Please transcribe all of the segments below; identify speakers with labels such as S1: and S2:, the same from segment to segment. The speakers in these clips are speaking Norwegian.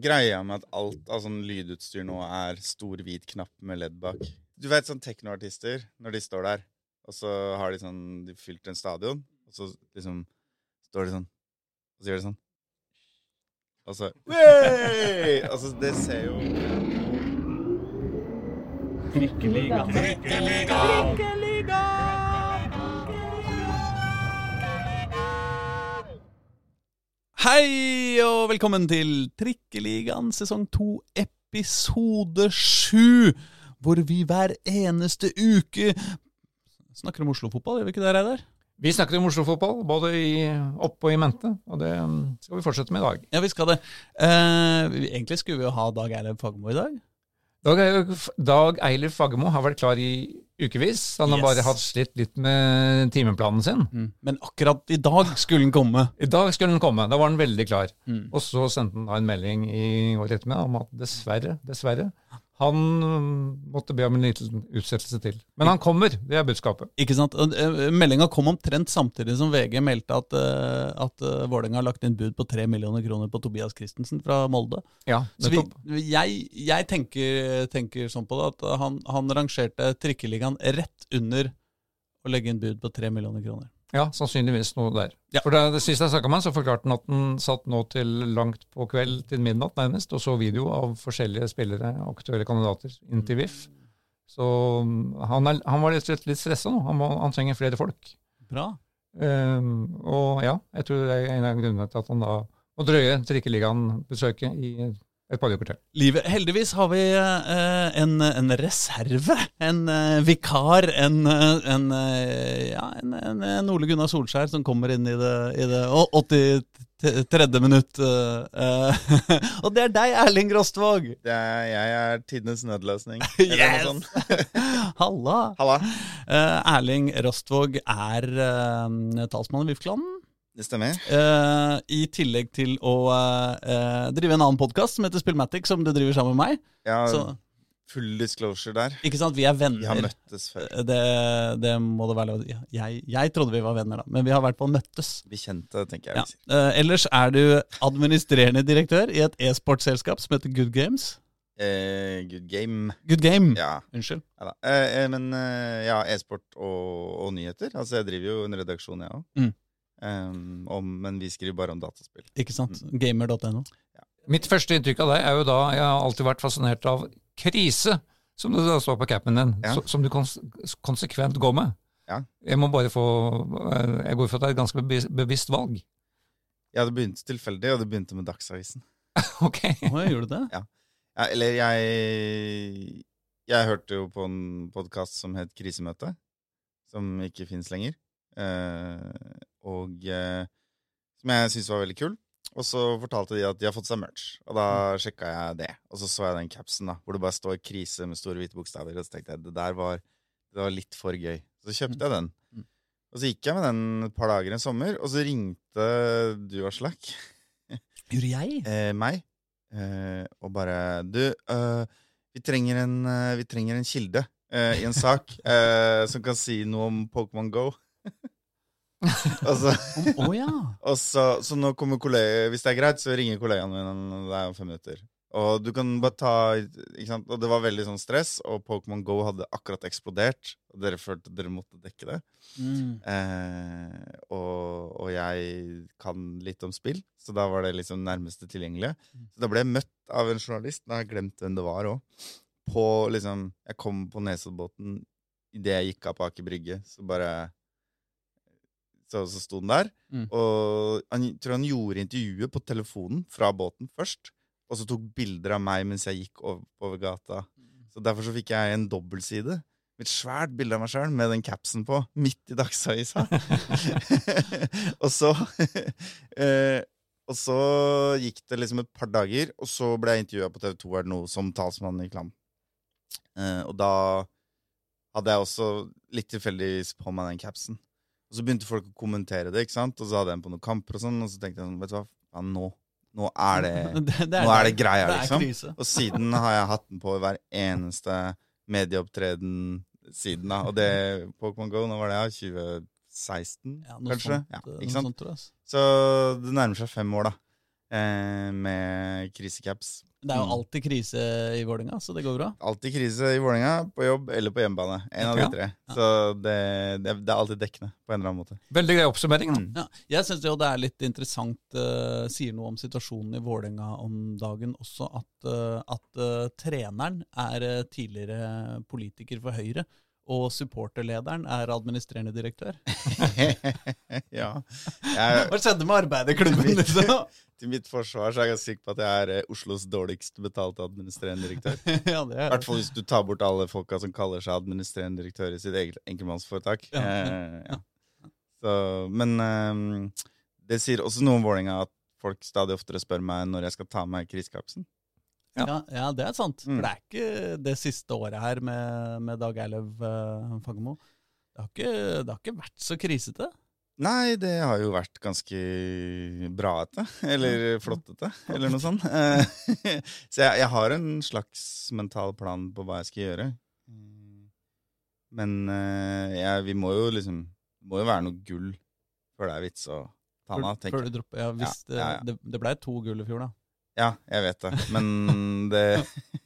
S1: Greia med at alt av sånn lydutstyr nå er stor hvit knapp med ledd bak. Du vet sånn teknoartister, når de står der, og så har de sånn De fylt en stadion, og så liksom står de sånn, og så gjør de sånn. Og så Wey! Altså, det ser jo
S2: Trikkeliga. Hei og velkommen til Trikkeligaen sesong 2 episode 7, hvor vi hver eneste uke snakker om Oslo-fotball, gjør vi ikke det, Reidar?
S3: Vi snakker om Oslo-fotball, både i, opp og i mente, og det um, skal vi fortsette med i dag.
S2: Ja, vi skal det. Eh, egentlig skulle vi jo ha Dag Eilev Fagermo i dag.
S3: Dag, Dag Eilif Fagermo har vært klar i ukevis. Han har
S2: Yes.
S3: bare hatt slitt litt med timeplanen sin.
S2: Men akkurat i dag skulle han komme.
S3: I dag skulle han komme, da var han veldig klar.
S2: Mm.
S3: Og så sendte han da en melding i går ettermiddag om at dessverre, dessverre, han måtte be om en liten utsettelse til. Men han kommer, det er budskapet.
S2: Ikke sant? Eh, Meldinga kom omtrent samtidig som VG meldte at, uh, at uh, Vålerenga har lagt inn bud på 3 millioner kroner på Tobias Christensen fra Molde.
S3: Ja,
S2: Så vi, jeg, jeg tenker, tenker sånn på det at han, han rangerte trikkeligaen rett under å legge inn bud på 3 millioner kroner.
S3: Ja, sannsynligvis noe der.
S2: Ja.
S3: For det, det siste jeg snakka med han, så forklarte han at han satt nå til langt på kveld til midnatt nærmest, og så video av forskjellige spillere, aktuelle kandidater, inn til VIF. Så um, han, er, han var slett litt stressa nå. Han, må, han trenger flere folk.
S2: Bra.
S3: Um, og ja, jeg tror det er en av grunnene til at han da må drøye Trikkeligaen-besøket i et par uker til.
S2: Livet. Heldigvis har vi eh, en, en reserve, en eh, vikar, en, eh, en, eh, ja, en, en, en Ole Gunnar Solskjær som kommer inn i det, i det å- 83. minutt. eh, og det er deg, Erling Rostvåg!
S1: det er, Jeg er tidenes nødløsning. Eller
S2: Yes!
S1: noe sånt.
S2: Halla!
S1: Halla.
S2: Eh, Erling Rostvåg er uh, talsmann i VIF-klanen.
S1: Det stemmer.
S2: Uh, I tillegg til å uh, drive en annen podkast som heter Spillmatic, som du driver sammen med meg.
S1: Ja,
S2: Så,
S1: full disclosure der.
S2: ikke sant, vi er venner.
S1: Vi har møttes før.
S2: Det, det må det være lov. Jeg, jeg trodde vi var venner, da, men vi har i hvert fall møttes.
S1: Vi kjente, tenker jeg.
S2: Ja. Uh. Ellers er du administrerende direktør i et e-sportselskap som heter Good Games.
S1: Eh, good game.
S2: Good Game,
S1: Ja.
S2: unnskyld.
S1: Ja. Eh, men ja, e-sport og, og nyheter. Altså, jeg driver jo en redaksjon, jeg òg.
S2: Mm.
S1: Men vi skriver bare om dataspill.
S2: Ikke sant?
S1: Mm.
S2: Gamer.no.
S3: Mitt første inntrykk av deg er jo da Jeg har alltid vært fascinert av krise, som det da står på capen din,
S1: Ja.
S3: som du kons konsekvent går med.
S1: Ja.
S3: Jeg må bare få eh, Jeg går for at det er et ganske bevis bevisst valg.
S1: Ja, det begynte tilfeldig, og det begynte med Dagsavisen.
S3: ok.
S2: Oh, jeg gjorde det?
S1: Ja, eller jeg Jeg hørte jo på en podkast som het Krisemøte, som ikke fins lenger. Eh, og eh, som jeg syntes var veldig kul. Og så fortalte de at de har fått seg merch, og da sjekka jeg det. Og så så jeg den capsen da, hvor det bare står 'krise' med store hvite bokstaver, og så tenkte jeg det der var, det var litt for gøy. Så kjøpte jeg den.
S2: Mm.
S1: Og så gikk jeg med den et par dager en sommer, og så ringte du, Aslak,
S2: Gjorde jeg?
S1: eh, meg eh, og bare Du, eh, vi, trenger en, eh, vi trenger en kilde eh, i en sak eh, som kan si noe om Pokémon Go. og så,
S2: Å ja.
S1: og så, så nå kommer kollega Hvis det er greit, så ringer kollegaen min Det er om fem minutter. Og du kan bare ta ikke sant? Og det var veldig sånn stress, og Pokémon Go hadde akkurat eksplodert. Og dere følte dere måtte dekke det.
S2: Mm.
S1: Eh, og, og jeg kan litt om spill, så da var det liksom nærmeste tilgjengelige. Så da ble jeg møtt av en journalist, da har jeg glemt hvem det var òg. Liksom Jeg kom på Nesoddbåten idet jeg gikk av på Aker Brygge, så bare Så, så sto den der.
S2: Mm.
S1: Og han tror han gjorde intervjuet på telefonen fra båten først. Og så tok bilder av meg mens jeg gikk over, over gata. Så derfor så fikk jeg en dobbeltside. Med et svært bilde av meg sjøl med den capsen på, midt i Dagsavisa. og så eh, Og så gikk det liksom et par dager, og så ble jeg intervjua på TV 2 eller noe som talsmann i Klam. Eh, og da hadde jeg også litt tilfeldigvis på meg den capsen. Og så begynte folk å kommentere det, ikke sant? og så hadde jeg den på noen kamper, og sånn, og så tenkte jeg sånn, vet du hva, ja, nå, nå er det
S2: det,
S1: Nå er det greia,
S2: det er
S1: liksom. Og siden har jeg hatt den på hver eneste medieopptreden siden da. Og det Pokémon Go, nå var det ja, 2016,
S2: Ja,
S1: kanskje?
S2: sånt,
S1: ja,
S2: eh,
S1: ikke sant?
S2: sånt.
S1: Så det nærmer seg fem år, da. eh, med krisecaps.
S2: Det er jo
S1: Mm.
S2: alltid krise i Vålerenga, så det går bra.
S1: Alltid krise i Vålerenga, på jobb eller på hjemmebane. En av de tre. Så det, det, det er alltid dekkende på en eller annen måte.
S3: Veldig grei oppsummering.
S1: Mm.
S2: Ja, jeg syns det er litt interessant, uh, sier noe om situasjonen i Vålerenga om dagen også, at, uh, at uh, treneren er tidligere politiker for Høyre. Og supporterlederen er administrerende direktør.
S1: ja. Jeg,
S2: Hva skjedde med arbeiderklubben? Liksom?
S1: til mitt forsvar så er jeg sikker på at jeg er eh, Oslos dårligst betalte administrerende direktør.
S2: ja, det
S1: I
S2: er
S1: hvert fall hvis du tar bort alle folka som kaller seg administrerende direktør i sitt eget enkeltmannsforetak.
S2: Ja,
S1: Eh, ja. Så, men um, det sier også noe om Vålerenga at folk stadig oftere spør meg når jeg skal ta meg krisekapsen.
S2: Ja, ja, det er sant.
S1: Mm.
S2: For det er ikke det siste året her med, med Dag Eilev uh, Fagermo. Det, det har ikke vært så krisete.
S1: Nei, det har jo vært ganske braete. Eller flottete, eller noe sånt. Eh, Så jeg, jeg har en slags mental plan på hva jeg skal gjøre. Mm. Men uh, jeg, vi må jo liksom Det må jo være noe gull før det er vits å ta den av, tenker jeg.
S2: Ja,
S1: Ja, ja.
S2: Det, det, det ble to gull i fjor, da.
S1: Ja, jeg vet det, men det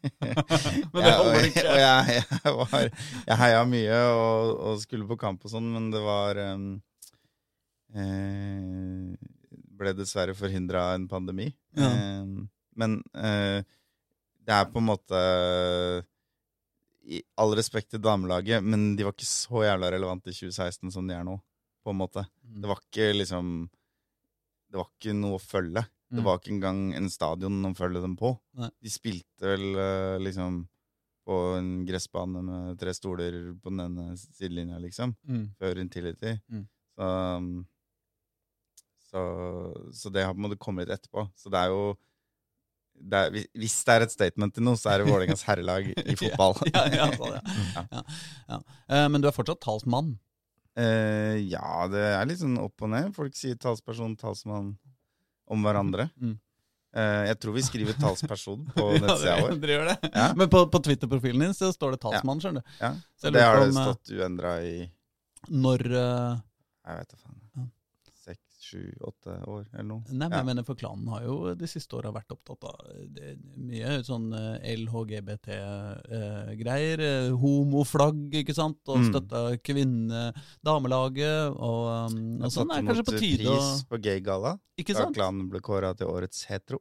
S2: Men det holder ikke.
S1: jeg, jeg, var, jeg heia mye og, og skulle på kamp og sånn, men det var um, eh, Ble dessverre forhindra en pandemi.
S2: Ja.
S1: Eh, men eh, det er på en måte I all respekt til damelaget, men de var ikke så jævla relevante i 2016 som de er nå, på en måte.
S2: Mm.
S1: Det var ikke liksom Det var ikke noe å følge. Det
S2: Mm.
S1: var ikke engang en stadion å følge dem på.
S2: Nei.
S1: De spilte vel eh, liksom på en gressbane med tre stoler på den ene sidelinja, liksom,
S2: Mm.
S1: før Intility.
S2: Mm.
S1: Så, um, så, så det har på en måte kommet etterpå. Så det er jo det er, hvis- det er et statement til noe, så er det Vålerengas herrelag i fotball.
S2: ja, ja, sånn, ja. ja, ja. Eh, men du er fortsatt talsmann.
S1: Uh, ja, det er litt sånn opp og ned. Folk sier talsperson, talsmann om hverandre.
S2: Mm.
S1: Uh, jeg tror vi skriver talsperson på nettsida
S2: ja,
S1: vår.
S2: Dere gjør det?
S1: Ja.
S2: Men på, på Twitter-profilen din så står det talsmann, skjønner du.
S1: Ja,
S2: Så
S1: det har det
S2: eh,
S1: stått uendra i
S2: Når uh...
S1: jeg vet da faen,
S2: Ja.
S1: seks, sju, åtte år eller noe.
S2: Nei, men
S1: Ja.
S2: jeg mener for klanen har jo de siste åra vært opptatt av eh, det, mye sånn LHGBT-greier. eh, homoflagg, ikke sant. Og
S1: Mm.
S2: støtta kvinne, damelaget. Og, um, og sånn er det kanskje på tide å
S1: pris på Gaygalla,
S2: Ikke
S1: da klanen ble kåra til årets hetero.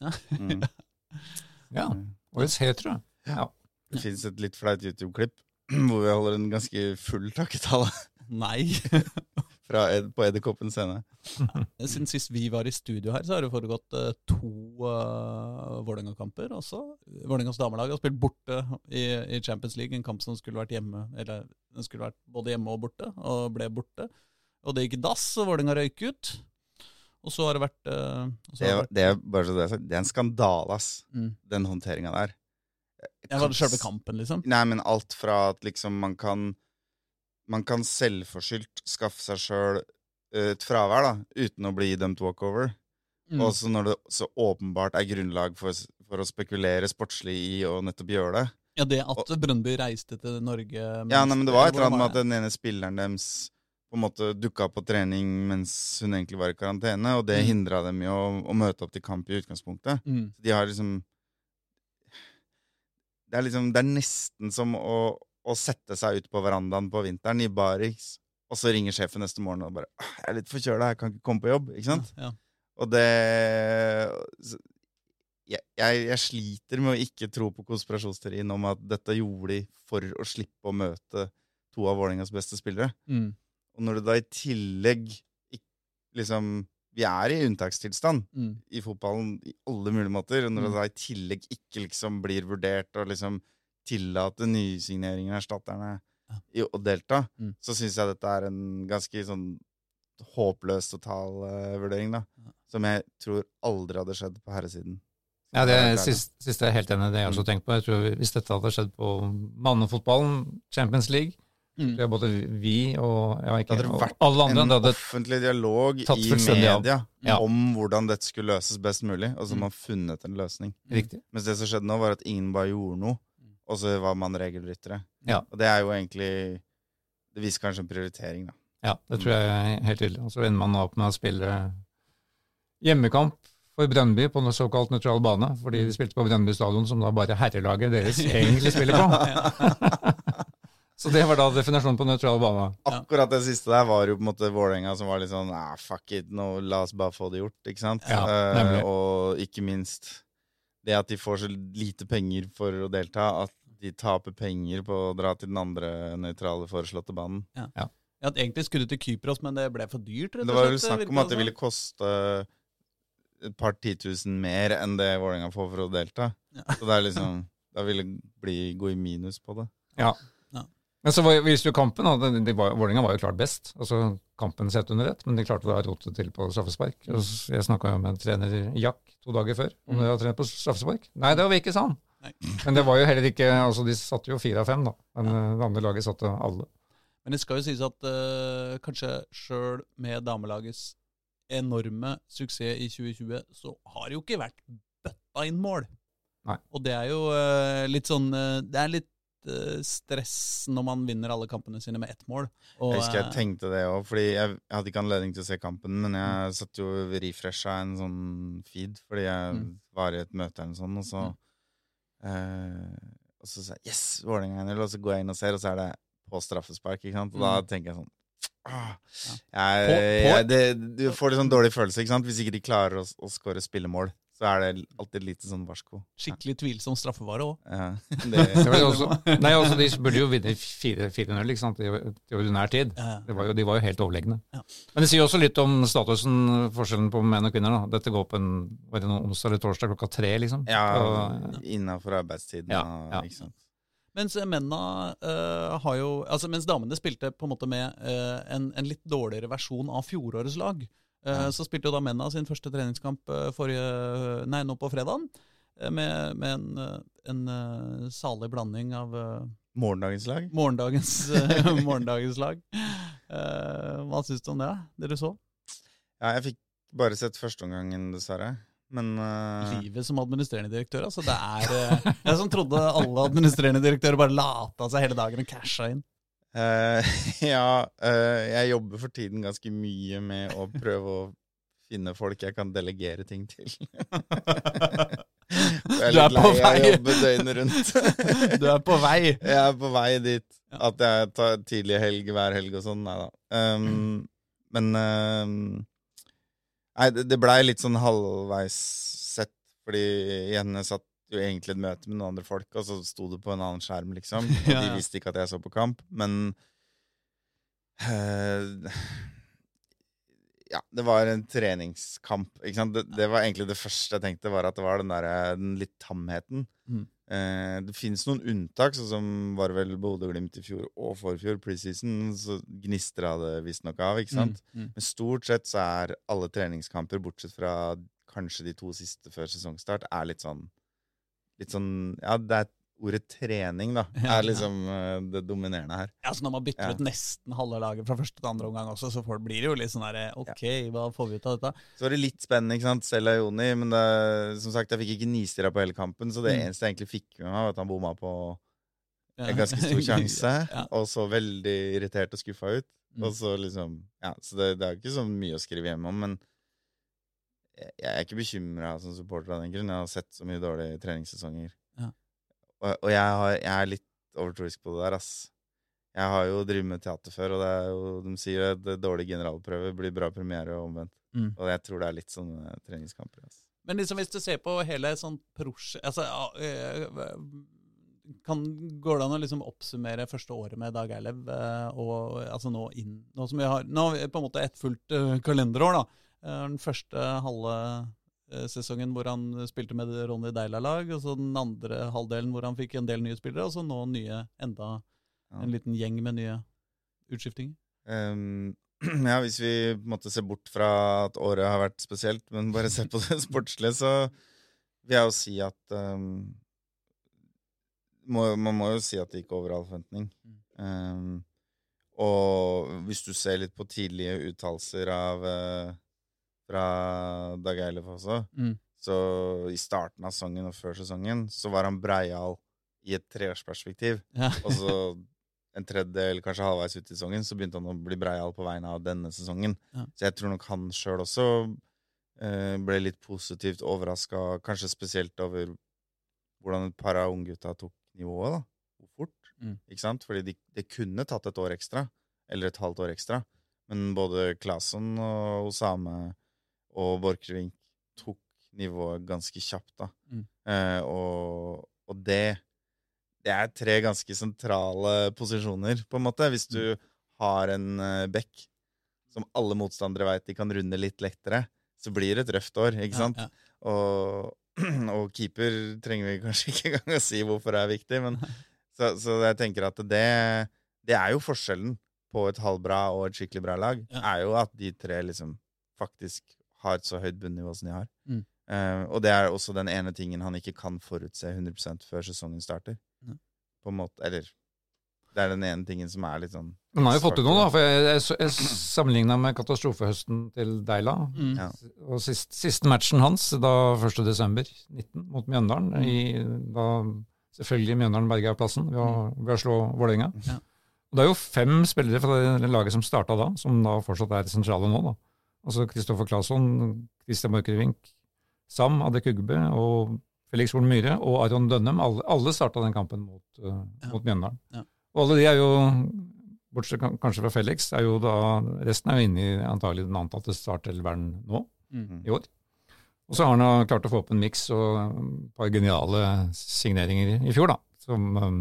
S2: Ja.
S1: Mm.
S3: Ja. Årets hetero. Ja.
S1: Det fins et litt flaut YouTube-klipp hvor vi holder en ganske full takketale
S2: Nei.
S1: Ed, på Edderkoppen scene.
S2: Siden sist vi var i studio her, så har det foregått uh, to uh, Vålerenga-kamper også. Vålerengas damelag har spilt borte i, i Champions League, en kamp som skulle vært hjemme, eller den skulle vært både hjemme og borte, og ble borte. Og det gikk i dass, og Vålerenga røyk ut. Og så har det vært, uh,
S1: Det,
S2: har det vært
S1: det, er det, er det er en skandale, ass.
S2: mm.
S1: Den håndteringa der.
S2: Ja, det selve kampen, liksom?
S1: Nei, men alt fra at liksom man kan Man kan selvforskyldt skaffe seg sjøl et fravær, da, uten å bli dømt walkover.
S2: Mm.
S1: Og så når det så åpenbart er grunnlag for, for å spekulere sportslig i å nettopp gjøre det.
S2: Ja, det at Brøndby reiste til Norge
S1: Ja, nei, men Det var et eller annet med at den ene spilleren deres på en måte dukka opp på trening mens hun egentlig var i karantene, og det
S2: Mm.
S1: hindra dem i å, å møte opp til kamp i utgangspunktet.
S2: mm.
S1: De har liksom Det er liksom Det er nesten som å, å sette seg ut på verandaen på vinteren i baris, og så ringer sjefen neste morgen og bare «Ah, 'Jeg er litt forkjøla, jeg kan ikke komme på jobb.' Ikke sant?
S2: Ja,
S1: Og det jeg, jeg, jeg sliter med å ikke tro på konspirasjonsteorien om at dette gjorde de for å slippe å møte to av Vålerengas beste spillere.
S2: mm.
S1: Og når det da i tillegg liksom Vi er i unntakstilstand
S2: Mm.
S1: i fotballen i alle mulige måter. Og når det
S2: Mm.
S1: da i tillegg ikke liksom blir vurdert og liksom tillate nysigneringer av erstatterne
S2: Ja.
S1: i å delta,
S2: Mm.
S1: så syns jeg dette er en ganske sånn håpløs total uh, vurdering, da.
S2: Ja.
S1: Som jeg tror aldri hadde skjedd på herresiden.
S3: Ja, det siste, siste er jeg helt enig i. Det jeg også tenkt på. Jeg tror Hvis dette hadde skjedd på mannefotballen, Champions League,
S2: Mm.
S3: tror jeg både vi og, jeg ikke,
S1: Det hadde
S3: og
S1: vært
S3: alle
S1: En
S3: hadde
S1: offentlig dialog i media
S3: Ja.
S1: om hvordan dette skulle løses best mulig, og så
S2: Mm.
S1: har man funnet en løsning.
S3: Riktig.
S1: Mens det som skjedde nå, var at ingen bare gjorde noe,
S2: Mm.
S1: Og så var man regelryttere.
S3: Ja.
S1: Og det er jo egentlig Det viser kanskje en prioritering, da.
S3: Ja, det tror jeg er helt tydelig. Og så ender man opp med å spille hjemmekamp for Brøndby på noe såkalt nøytral bane, fordi de spilte på Brøndby stadion, som da bare herrelaget deres egentlig spiller på. Så det var da definasjonen på nøytral bane.
S1: Akkurat det siste der var jo på en måte Vålerenga som var litt sånn ah, fuck it, nå la oss bare få det gjort, ikke sant?
S3: Ja, nemlig.
S1: Eh, og ikke minst det at de får så lite penger for å delta, at de taper penger på å dra til den andre nøytrale foreslåtte banen.
S2: Ja, at egentlig skulle til Kypros, men det ble for dyrt, rett og
S1: Det var jo
S2: slett,
S1: snakk om at det ville koste et par titusen mer enn det Vålerenga får for å delta.
S2: Ja.
S1: Så det er liksom Da ville bli, gå i minus på det.
S3: Ja.
S2: Ja.
S3: Men så var, viste jo kampen, og de, de var, Vålerenga var jo klart best. Altså kampen sett under ett, men de klarte å rote til på straffespark. Jeg snakka jo med en trener, Jack, to dager før, om
S2: Mm.
S3: de hadde trent på straffespark. Nei, det var vi ikke, sa han.
S2: Nei.
S3: Men det var jo heller ikke Altså, de satte jo fire av fem, da. Men ja. det andre laget satte alle.
S2: Men det skal jo sies at uh, kanskje sjøl med damelagets enorme suksess i 2020, så har det jo ikke vært bøtta inn mål.
S3: Nei.
S2: Og det er jo uh, litt sånn uh, Det er litt eh, stress når man vinner alle kampene sine med ett mål. Og,
S1: Jeg husker jeg
S2: eh,
S1: tenkte det òg, fordi jeg, jeg hadde ikke anledning til å se kampen. Men jeg satt jo refresha en sånn feed fordi jeg
S2: Mm.
S1: var i et møte eller noe sånt, og så eh, Og så sa jeg 'yes, Vålerenga 1-0', og så går jeg inn og ser, og så er det på straffespark. ikke sant? Og da
S2: Mm.
S1: tenker jeg sånn ah, jeg, jeg, det, Du får litt sånn dårlig følelse ikke sant? hvis ikke de klarer å, å skåre spillemål. Så er det alltid litt sånn varsko.
S2: Skikkelig tvilsom straffevare òg.
S1: Ja,
S3: Det
S1: det,
S3: også, nei, altså, de burde jo vinne 4-0 ikke sant, i, i ordinær tid. Det var jo, de var jo helt overlegne.
S2: Ja.
S3: Men det sier også litt om statusen, forskjellen på menn og kvinner. da. Dette går på en var det noen onsdag eller torsdag klokka tre, liksom.
S1: ja,
S3: Og-
S1: innafor arbeidstiden.
S3: Ja, ja.
S1: Ikke sant?
S2: Mens mennene eh, har jo Altså mens damene spilte på en måte med eh, en, en litt dårligere versjon av fjorårets lag, eh,
S1: Ja.
S2: så spilte jo da mennene sin første treningskamp eh, forrige Nei, nå på fredagen. eh, Med, med en, eh, en eh, salig blanding av eh,
S1: Morgendagens lag?
S2: morgendagens, eh, morgendagens lag. Eh, hva syns du om det, du så?
S1: Ja, jeg fikk bare sett førsteomgangen, dessverre. Men uh...
S2: Livet som administrerende direktør. Altså det er eh, Jeg som trodde alle administrerende direktører bare lata seg hele dagen og casha inn.
S1: Eh, Ja, uh, jeg jobber for tiden ganske mye med å prøve å finne folk jeg kan delegere ting til. Jeg
S2: Du er på vei.
S1: jobbe døgnet rundt.
S2: Du er på vei.
S1: Jeg er på vei dit. At jeg tar tidlig helg hver helg og sånn. Nei da. Um, men um, Nei, det, det blei litt sånn halvveis sett, fordi igjen jeg satt jo egentlig et møte med noen andre folk, og så sto det på en annen skjerm, liksom. Og
S2: Ja,
S1: de visste ikke at jeg så på kamp. Men uh, Ja, det var en treningskamp. Ikke sant? Det, det var egentlig det første jeg tenkte, var at det var den, der, den litt tamheten.
S2: Mm.
S1: Eh, det finnes noen unntak, sånn som var vel Bodø-Glimt i fjor og forfjor, preseason. Så gnistra det visstnok av, ikke sant?
S2: Mm, mm.
S1: Men stort sett så er alle treningskamper, bortsett fra kanskje de to siste før sesongstart, er litt sånn Litt sånn Ja, det er ordet trening, da. Er liksom eh, det dominerende her.
S2: Ja, så Når man bytter
S1: Ja.
S2: ut nesten halve laget fra første til andre omgang også, så får, blir det jo litt sånn derre Ok, hva får vi ut av dette?
S1: Så var det litt spennende, ikke sant, selv av Joni, men det, som sagt, jeg fikk ikke nistirra på hele kampen, så det
S2: Mm.
S1: eneste jeg egentlig fikk med meg, var at han bomma på en ganske stor sjanse,
S2: Ja.
S1: og så veldig irritert og skuffa ut.
S2: Mm.
S1: Og så liksom Ja, så det, det er jo ikke så mye å skrive hjem om, men jeg, er ikke bekymra som supporter av den grunn. Jeg har sett så mye dårlige treningssesonger.
S2: Ja.
S1: Og, og jeg, har, jeg er litt overtroisk på det der, ass. Jeg har jo drevet med teater før, og det jo, de sier at dårlig generalprøve blir bra premiere og omvendt.
S2: Mm.
S1: Og jeg tror det er litt sånne treningskamper. Ass.
S2: Men liksom hvis du ser på hele sånn prosje... altså, eh, kan, Går det an å liksom oppsummere første året med Dag Eilev? eh, Og altså nå inn Nå som vi har Nå på en måte et fullt eh, kalenderår, da. Eh, Den første halve eh, sesongen hvor han spilte med Ronny Deila-lag, og så den andre halvdelen hvor han fikk en del nye spillere, og så nå nye enda en liten gjeng med nye utskiftinger.
S1: Um, ja, hvis vi måtte se bort fra at året har vært spesielt, men bare se på det sportslige, så vil jeg jo si at um, må, Man må jo si at det gikk over all forventning. Ehm, og hvis du ser litt på tidlige uttalelser av eh, fra Dag Eilef også,
S2: Mm.
S1: så i starten av sesongen og før sesongen så var han breial i et treårsperspektiv.
S2: Ja.
S1: Og så en tredjedel, kanskje halvveis ut i sesongen, så begynte han å bli breial på vegne av denne sesongen.
S2: Ja.
S1: Så jeg tror nok han sjøl også Eh, ble litt positivt overraska, kanskje spesielt over hvordan et par av unggutta tok nivået. da, Hvor fort.
S2: Mm.
S1: Ikke sant? Fordi de, det kunne tatt et år ekstra, eller et halvt år ekstra. Men både Claesson og Osame og Borchgrevink tok nivået ganske kjapt, da.
S2: Mm.
S1: Eh, og, og det Det er tre ganske sentrale posisjoner, på en måte. Hvis du har en uh, bekk som alle motstandere veit de kan runde litt lettere, så blir det et røft år, ikke sant?
S2: Ja, ja.
S1: Og, og keeper trenger vi kanskje ikke engang å si hvorfor det er viktig, men så, så jeg tenker at det, det er jo forskjellen på et halvbra og et skikkelig bra lag,
S2: Ja.
S1: er jo at de tre liksom faktisk har et så høyt bunnivå som de har.
S2: Mm.
S1: Uh, og det er også den ene tingen han ikke kan forutse 100 før sesongen starter.
S2: Mm.
S1: På en måte, eller Det er den ene tingen som er litt sånn
S3: Men han har jo fått til noe, da. For jeg, jeg, jeg sammenligna med katastrofehøsten til Deila.
S2: Mm.
S1: Ja.
S3: Og sist, siste matchen hans, da 1. desember 19, mot Mjøndalen,
S2: Mm.
S3: i, da selvfølgelig Mjøndalen berga plassen ved å, ved å slå Vålerenga.
S2: Ja.
S3: Og Det er jo fem spillere fra det laget som starta da, som da fortsatt er sentrale nå. da. Altså Kristoffer Claesson, Christian Borchgrevink, Sam Adek Kugbe og Felix Horn Myhre og Aron Dønnem. Alle, alle starta den kampen mot, uh,
S2: Ja.
S3: mot Mjøndalen.
S2: Ja.
S3: Og alle de er jo, bortsett kanskje fra Felix, er jo da, resten er jo inne i antagelig den antatte startelveren nå
S2: Mm.
S3: i år. Og så har han klart å få opp en miks og et par geniale signeringer i fjor, da, som, um,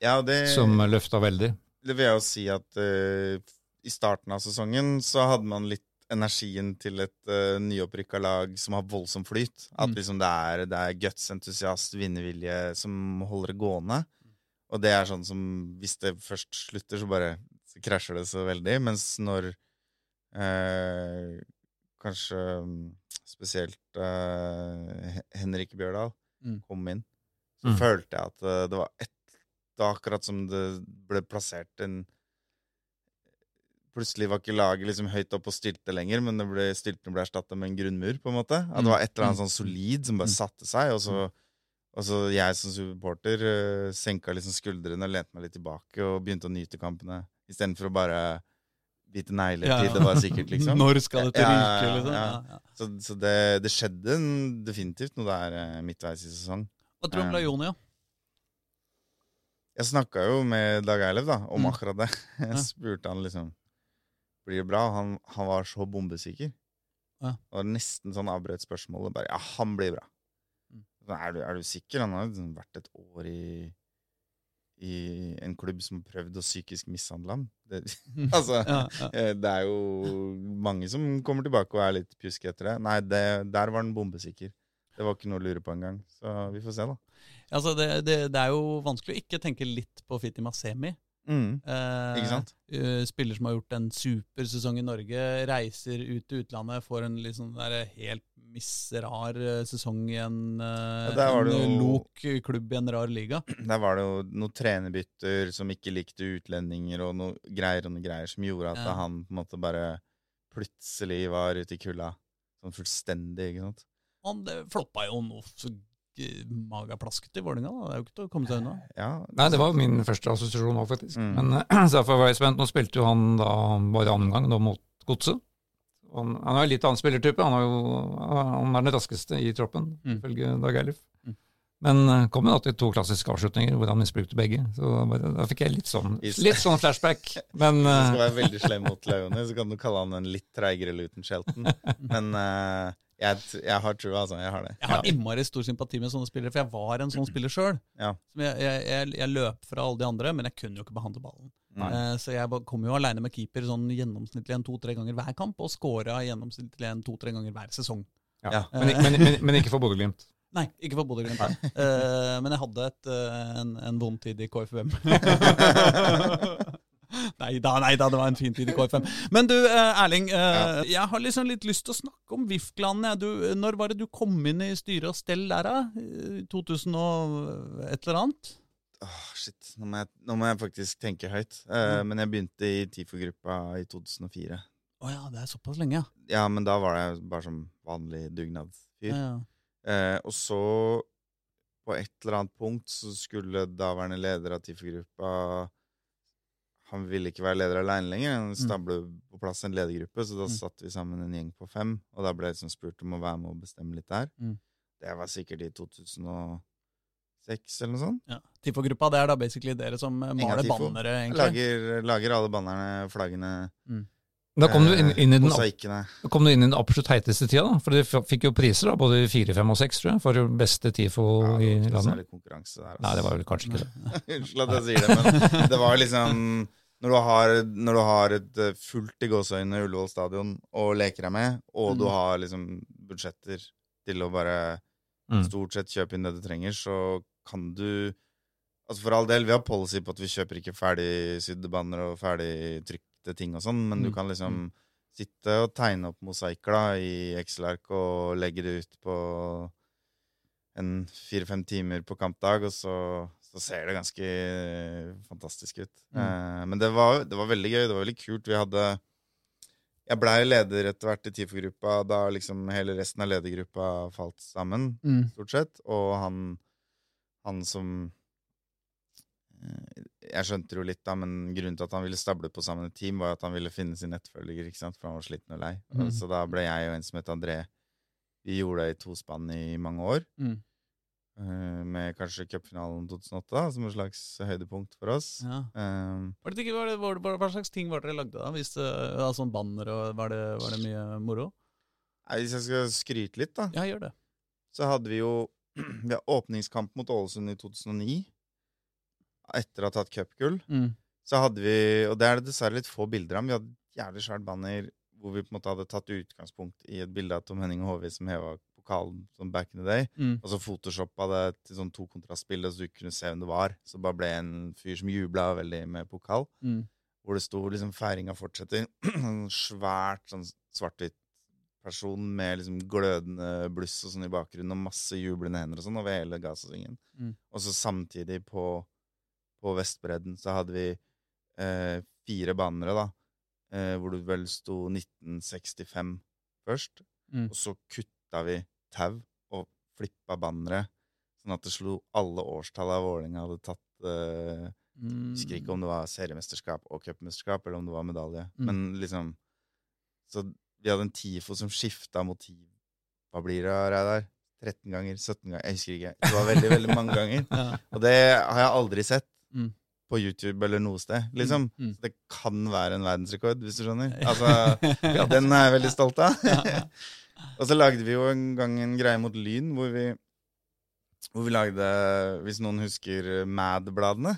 S1: Ja, det,
S3: som løfta veldig.
S1: det vil jeg jo si at uh, i starten av sesongen så hadde man litt energien til et uh, nyopprykka lag som har voldsom flyt. At
S2: Mm.
S1: liksom det er, det er guts, entusiast, vinnervilje som holder det gående. Og det er sånn som Hvis det først slutter, så bare så krasjer det så veldig. Mens når eh, kanskje mm, spesielt eh, Henrik Bjørdal
S2: Mm.
S1: kom inn, så
S3: Mm.
S1: følte jeg at eh, det var et, akkurat som det ble plassert en Plutselig var ikke laget liksom høyt opp og stilte lenger, men det ble, stiltene ble erstatta med en grunnmur. på en måte At det var et eller annet sånn solid som bare
S2: Mm.
S1: satte seg. Og så, og så jeg som supporter uh, senka liksom skuldrene og lente meg litt tilbake og begynte å nyte kampene. Istedenfor å bare bite negler
S2: Ja, ja.
S1: til det var sikkert, liksom.
S2: Når skal det
S1: ja,
S2: ryke, liksom?
S1: ja. Så, så det, det skjedde en- definitivt noe der eh, midtveis i sesong.
S2: Hva tror du om Lajonia?
S1: Jeg snakka jo med Dag Eilev da, om
S2: Mm.
S1: akkurat det. Jeg spurte han liksom Blir bra? Han, han var så bombesikker.
S2: Ja.
S1: Det var nesten sånn avbrøt spørsmålet. Bare ja, han blir bra.
S2: Mm.
S1: Er, du, er du sikker? Han har liksom vært et år i i en klubb som har prøvd å psykisk mishandle ham. Det, altså,
S2: Ja, ja.
S1: eh, det er jo mange som kommer tilbake og er litt pjuske etter det. Nei, det, der var han bombesikker. Det var ikke noe å lure på engang. Så vi får se, da.
S2: Altså, det, det, det er jo vanskelig å ikke tenke litt på Fiti Masemi.
S1: Mm.
S2: Eh, eh, spiller som har gjort en supersesong i Norge, reiser ut til utlandet, får en der helt misrar eh, sesong i en, eh,
S1: Ja,
S2: en
S1: jo-
S2: lok klubb i en rar liga.
S1: Der var det jo noen trenerbytter som ikke likte utlendinger, og noe greier og noe greier som gjorde at
S2: Ja.
S1: han på en måte bare plutselig var ute i kulda. Sånn fullstendig, ikke sant.
S2: Han floppa jo noe så g- magaplasket i Vålerenga. Det er jo ikke til å komme seg unna.
S1: Ja,
S3: Nei, det var min første assosiasjon òg, faktisk.
S1: Mm.
S3: Men eh, så derfor var jeg spent. Nå spilte jo han da bare annen gang, da mot Godset. Han, han er jo litt annen spillertype. Han, er jo, han er den raskeste i troppen,
S2: Mm.
S3: ifølge Dag Eilif.
S2: Mm.
S3: Men eh, kom jo da til to klassiske avslutninger hvor han misbrukte begge. Så bare, da fikk jeg litt sånn, litt sånn flashback. Men
S1: Hvis du
S3: eh,
S1: skal være veldig slem mot Leone, så kan du kalle han en litt treigere Luton Shelton. Men jeg, jeg har trua, altså. Jeg har det.
S2: Jeg har innmari stor sympati med sånne spillere, for jeg var en sånn spiller sjøl.
S1: Ja.
S2: Jeg, jeg, jeg, løp fra alle de andre, men jeg kunne jo ikke behandle ballen.
S1: Nei.
S2: Eh, så jeg kom jo aleine med keeper sånn gjennomsnittlig en to-tre ganger hver kamp, og scora gjennomsnittlig en to-tre ganger hver sesong.
S3: ja.
S1: Ja.
S3: Men, men, men, men ikke for Bodø-Glimt.
S2: Nei, ikke for Bodø-Glimt. uh, men jeg hadde et, uh, en, en vond tid i KFUM. nei da, nei da, det var en fin tid i KFM. Men du, eh, Erling. eh, Jeg har liksom litt lyst til å snakke om VIF-klanen. Når var det du kom inn i styret og stell der, da? I 2000 og et eller annet?
S1: Åh, shit. Nå må, jeg, nå må jeg faktisk tenke høyt. Eh,
S2: Mm.
S1: Men jeg begynte i TIFO-gruppa i 2004.
S2: Å ja, det er såpass lenge, ja.
S1: Ja, men da var jeg bare som vanlig dugnadsfyr.
S2: ja. ja.
S1: Eh, og så, på et eller annet punkt, så skulle daværende leder av TIFO-gruppa han ville ikke være leder aleine lenger. Han stable på plass en ledergruppe, så da
S2: Mm.
S1: satte vi sammen en gjeng på fem. Og da ble jeg liksom spurt om å være med og bestemme litt der.
S2: Mm.
S1: Det var sikkert i 2006 eller noe sånt.
S2: Ja. Tifo-gruppa, det er da basically dere som eh, maler bannere, egentlig?
S1: lager, lager alle bannerne, flaggene,
S3: Da kom du inn, inn, i den, da kom du inn i den absolutt heiteste tida, da. For dere fikk jo priser, da, både i fire, fem og seks, tror jeg, for beste TIFO
S1: Ja,
S3: i
S1: det var
S3: landet.
S1: konkurranse der.
S3: Nei, det var vel kanskje ikke det.
S1: Unnskyld at jeg sier det, men det var liksom Når du har, når du har et eh, fullt i gåseøyne Ullevål stadion og leker deg med, og du
S2: Mm.
S1: har liksom budsjetter til å bare
S3: Mm.
S1: stort sett kjøpe inn det du trenger, så kan du Altså For all del, vi har policy på at vi kjøper ikke ferdigsydde banner og ferdigtrykte ting og sånn, men du
S2: Mm.
S1: kan liksom sitte og tegne opp mosaikker da i Excel-ark og legge det ut på en fire-fem timer på kampdag, og så, så ser det ganske eh, fantastisk ut.
S2: Mm.
S1: Eh, men det var, det var veldig gøy. Det var veldig kult. Vi hadde Jeg blei leder etter hvert i TIFO-gruppa da liksom hele resten av ledergruppa falt sammen,
S2: Mm.
S1: stort sett. Og han, han som eh, Jeg skjønte jo litt, da, men grunnen til at han ville stable på sammen et team, var at han ville finne sin nettfølger, ikke sant, for han var sliten og lei.
S2: Mm.
S1: Så da ble jeg og en som het André Vi gjorde det i tospann i mange år.
S2: Mm.
S1: Eh, Med kanskje cupfinalen 2008 da, som et slags høydepunkt for oss.
S2: Ja.
S1: Um,
S2: Var det var det, var det, hva slags ting var det dere lagde da? Hvis det, ja, sånn banner og var det, var det mye moro?
S1: nei, hvis jeg skal skryte litt, da,
S2: Ja, gjør det.
S1: så hadde vi jo Vi hadde åpningskamp mot Ålesund i 2009. Etter å ha tatt cupgull.
S2: Mm.
S1: Så hadde vi, og det er det dessverre litt få bilder av, men vi hadde jævlig svært banner hvor vi på en måte hadde tatt utgangspunkt i et bilde av Tom Henning og HV som heva pokalen sånn back in the day.
S2: Mm.
S1: Og så photoshoppa det til sånn to kontrastbilder, så du kunne se hvem det var. Så det bare ble en fyr som jubla veldig med pokal.
S2: Mm.
S1: Hvor det sto liksom 'feiringa fortsetter'. En svært sånn svart-hvitt person med liksom glødende bluss og sånn i bakgrunnen, og masse jublende hender og sånn over hele Gazasvingen.
S2: Mm.
S1: Og så samtidig på, på Vestbredden så hadde vi eh, fire bannere, da, eh, hvor det vel sto 1965 først.
S2: Mm.
S1: Og så kutta vi tau og flippa bannere, sånn at det slo alle årstallene Vålerenga hadde tatt eh,
S2: Mm.
S1: husker ikke om det var seriemesterskap og cupmesterskap, eller om det var medalje.
S2: Mm.
S1: Men liksom Så vi hadde en TIFO som skifta motiv. Hva blir det, Reidar? 13 ganger? 17 ganger? Jeg husker ikke. Det var veldig, veldig mange ganger.
S2: Ja.
S1: Og det har jeg aldri sett
S2: Mm.
S1: på YouTube eller noe sted, liksom.
S2: Mm.
S1: Så det kan være en verdensrekord, hvis du skjønner. Altså, Den er jeg veldig stolt av. og så lagde vi jo en gang en greie mot Lyn, hvor vi hvor vi lagde, hvis noen husker Mad-bladene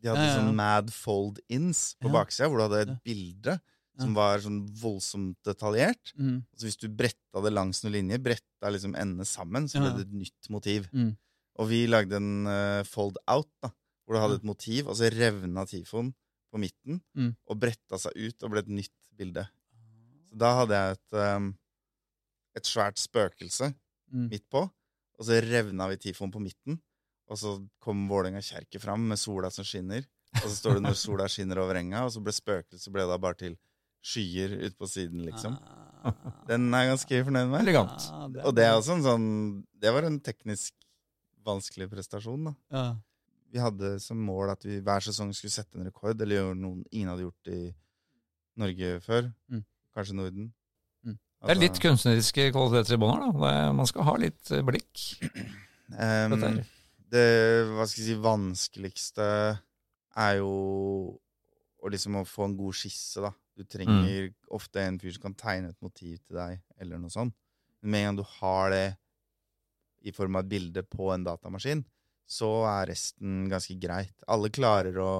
S1: De hadde
S2: Ja, ja,
S1: sånn Mad Fold-ins på
S2: Ja.
S1: baksida, hvor du hadde et bilde som var sånn voldsomt detaljert.
S2: Mm.
S1: Så hvis du bretta det langs noen linjer, bretta liksom endene sammen, så ble det et nytt motiv.
S2: Mm.
S1: Og vi lagde en uh, fold out, da, hvor du hadde et motiv, og så revna tifoen på midten,
S2: Mm.
S1: og bretta seg ut og ble et nytt bilde. Så da hadde jeg et, um, et svært spøkelse
S2: Mm.
S1: midt på, og så revna vi tifoen på midten, og så kom Vålerenga kjerke fram med sola som skinner, og så står det 'når sola skinner over enga', og så ble spøkelset ble da bare til skyer ut på siden, liksom.
S2: Ah.
S1: Den er jeg ganske fornøyd med.
S3: Elegant.
S2: Ah,
S1: Og det er også en sånn Det var en teknisk vanskelig prestasjon, da.
S2: ja.
S1: Vi hadde som mål at vi hver sesong skulle sette en rekord, eller gjøre noe ingen hadde gjort i Norge før.
S2: Mm.
S1: Kanskje Norden.
S2: Mm.
S3: Det er litt kunstneriske kvaliteter i bånn her. Er, man skal ha litt eh, blikk. Um,
S1: det hva skal jeg si, vanskeligste er jo å liksom å få en god skisse, da. Du trenger ofte en fyr som kan tegne et motiv til deg, eller noe sånt. Men med en gang du har det i form av et bilde på en datamaskin, så er resten ganske greit. Alle klarer å,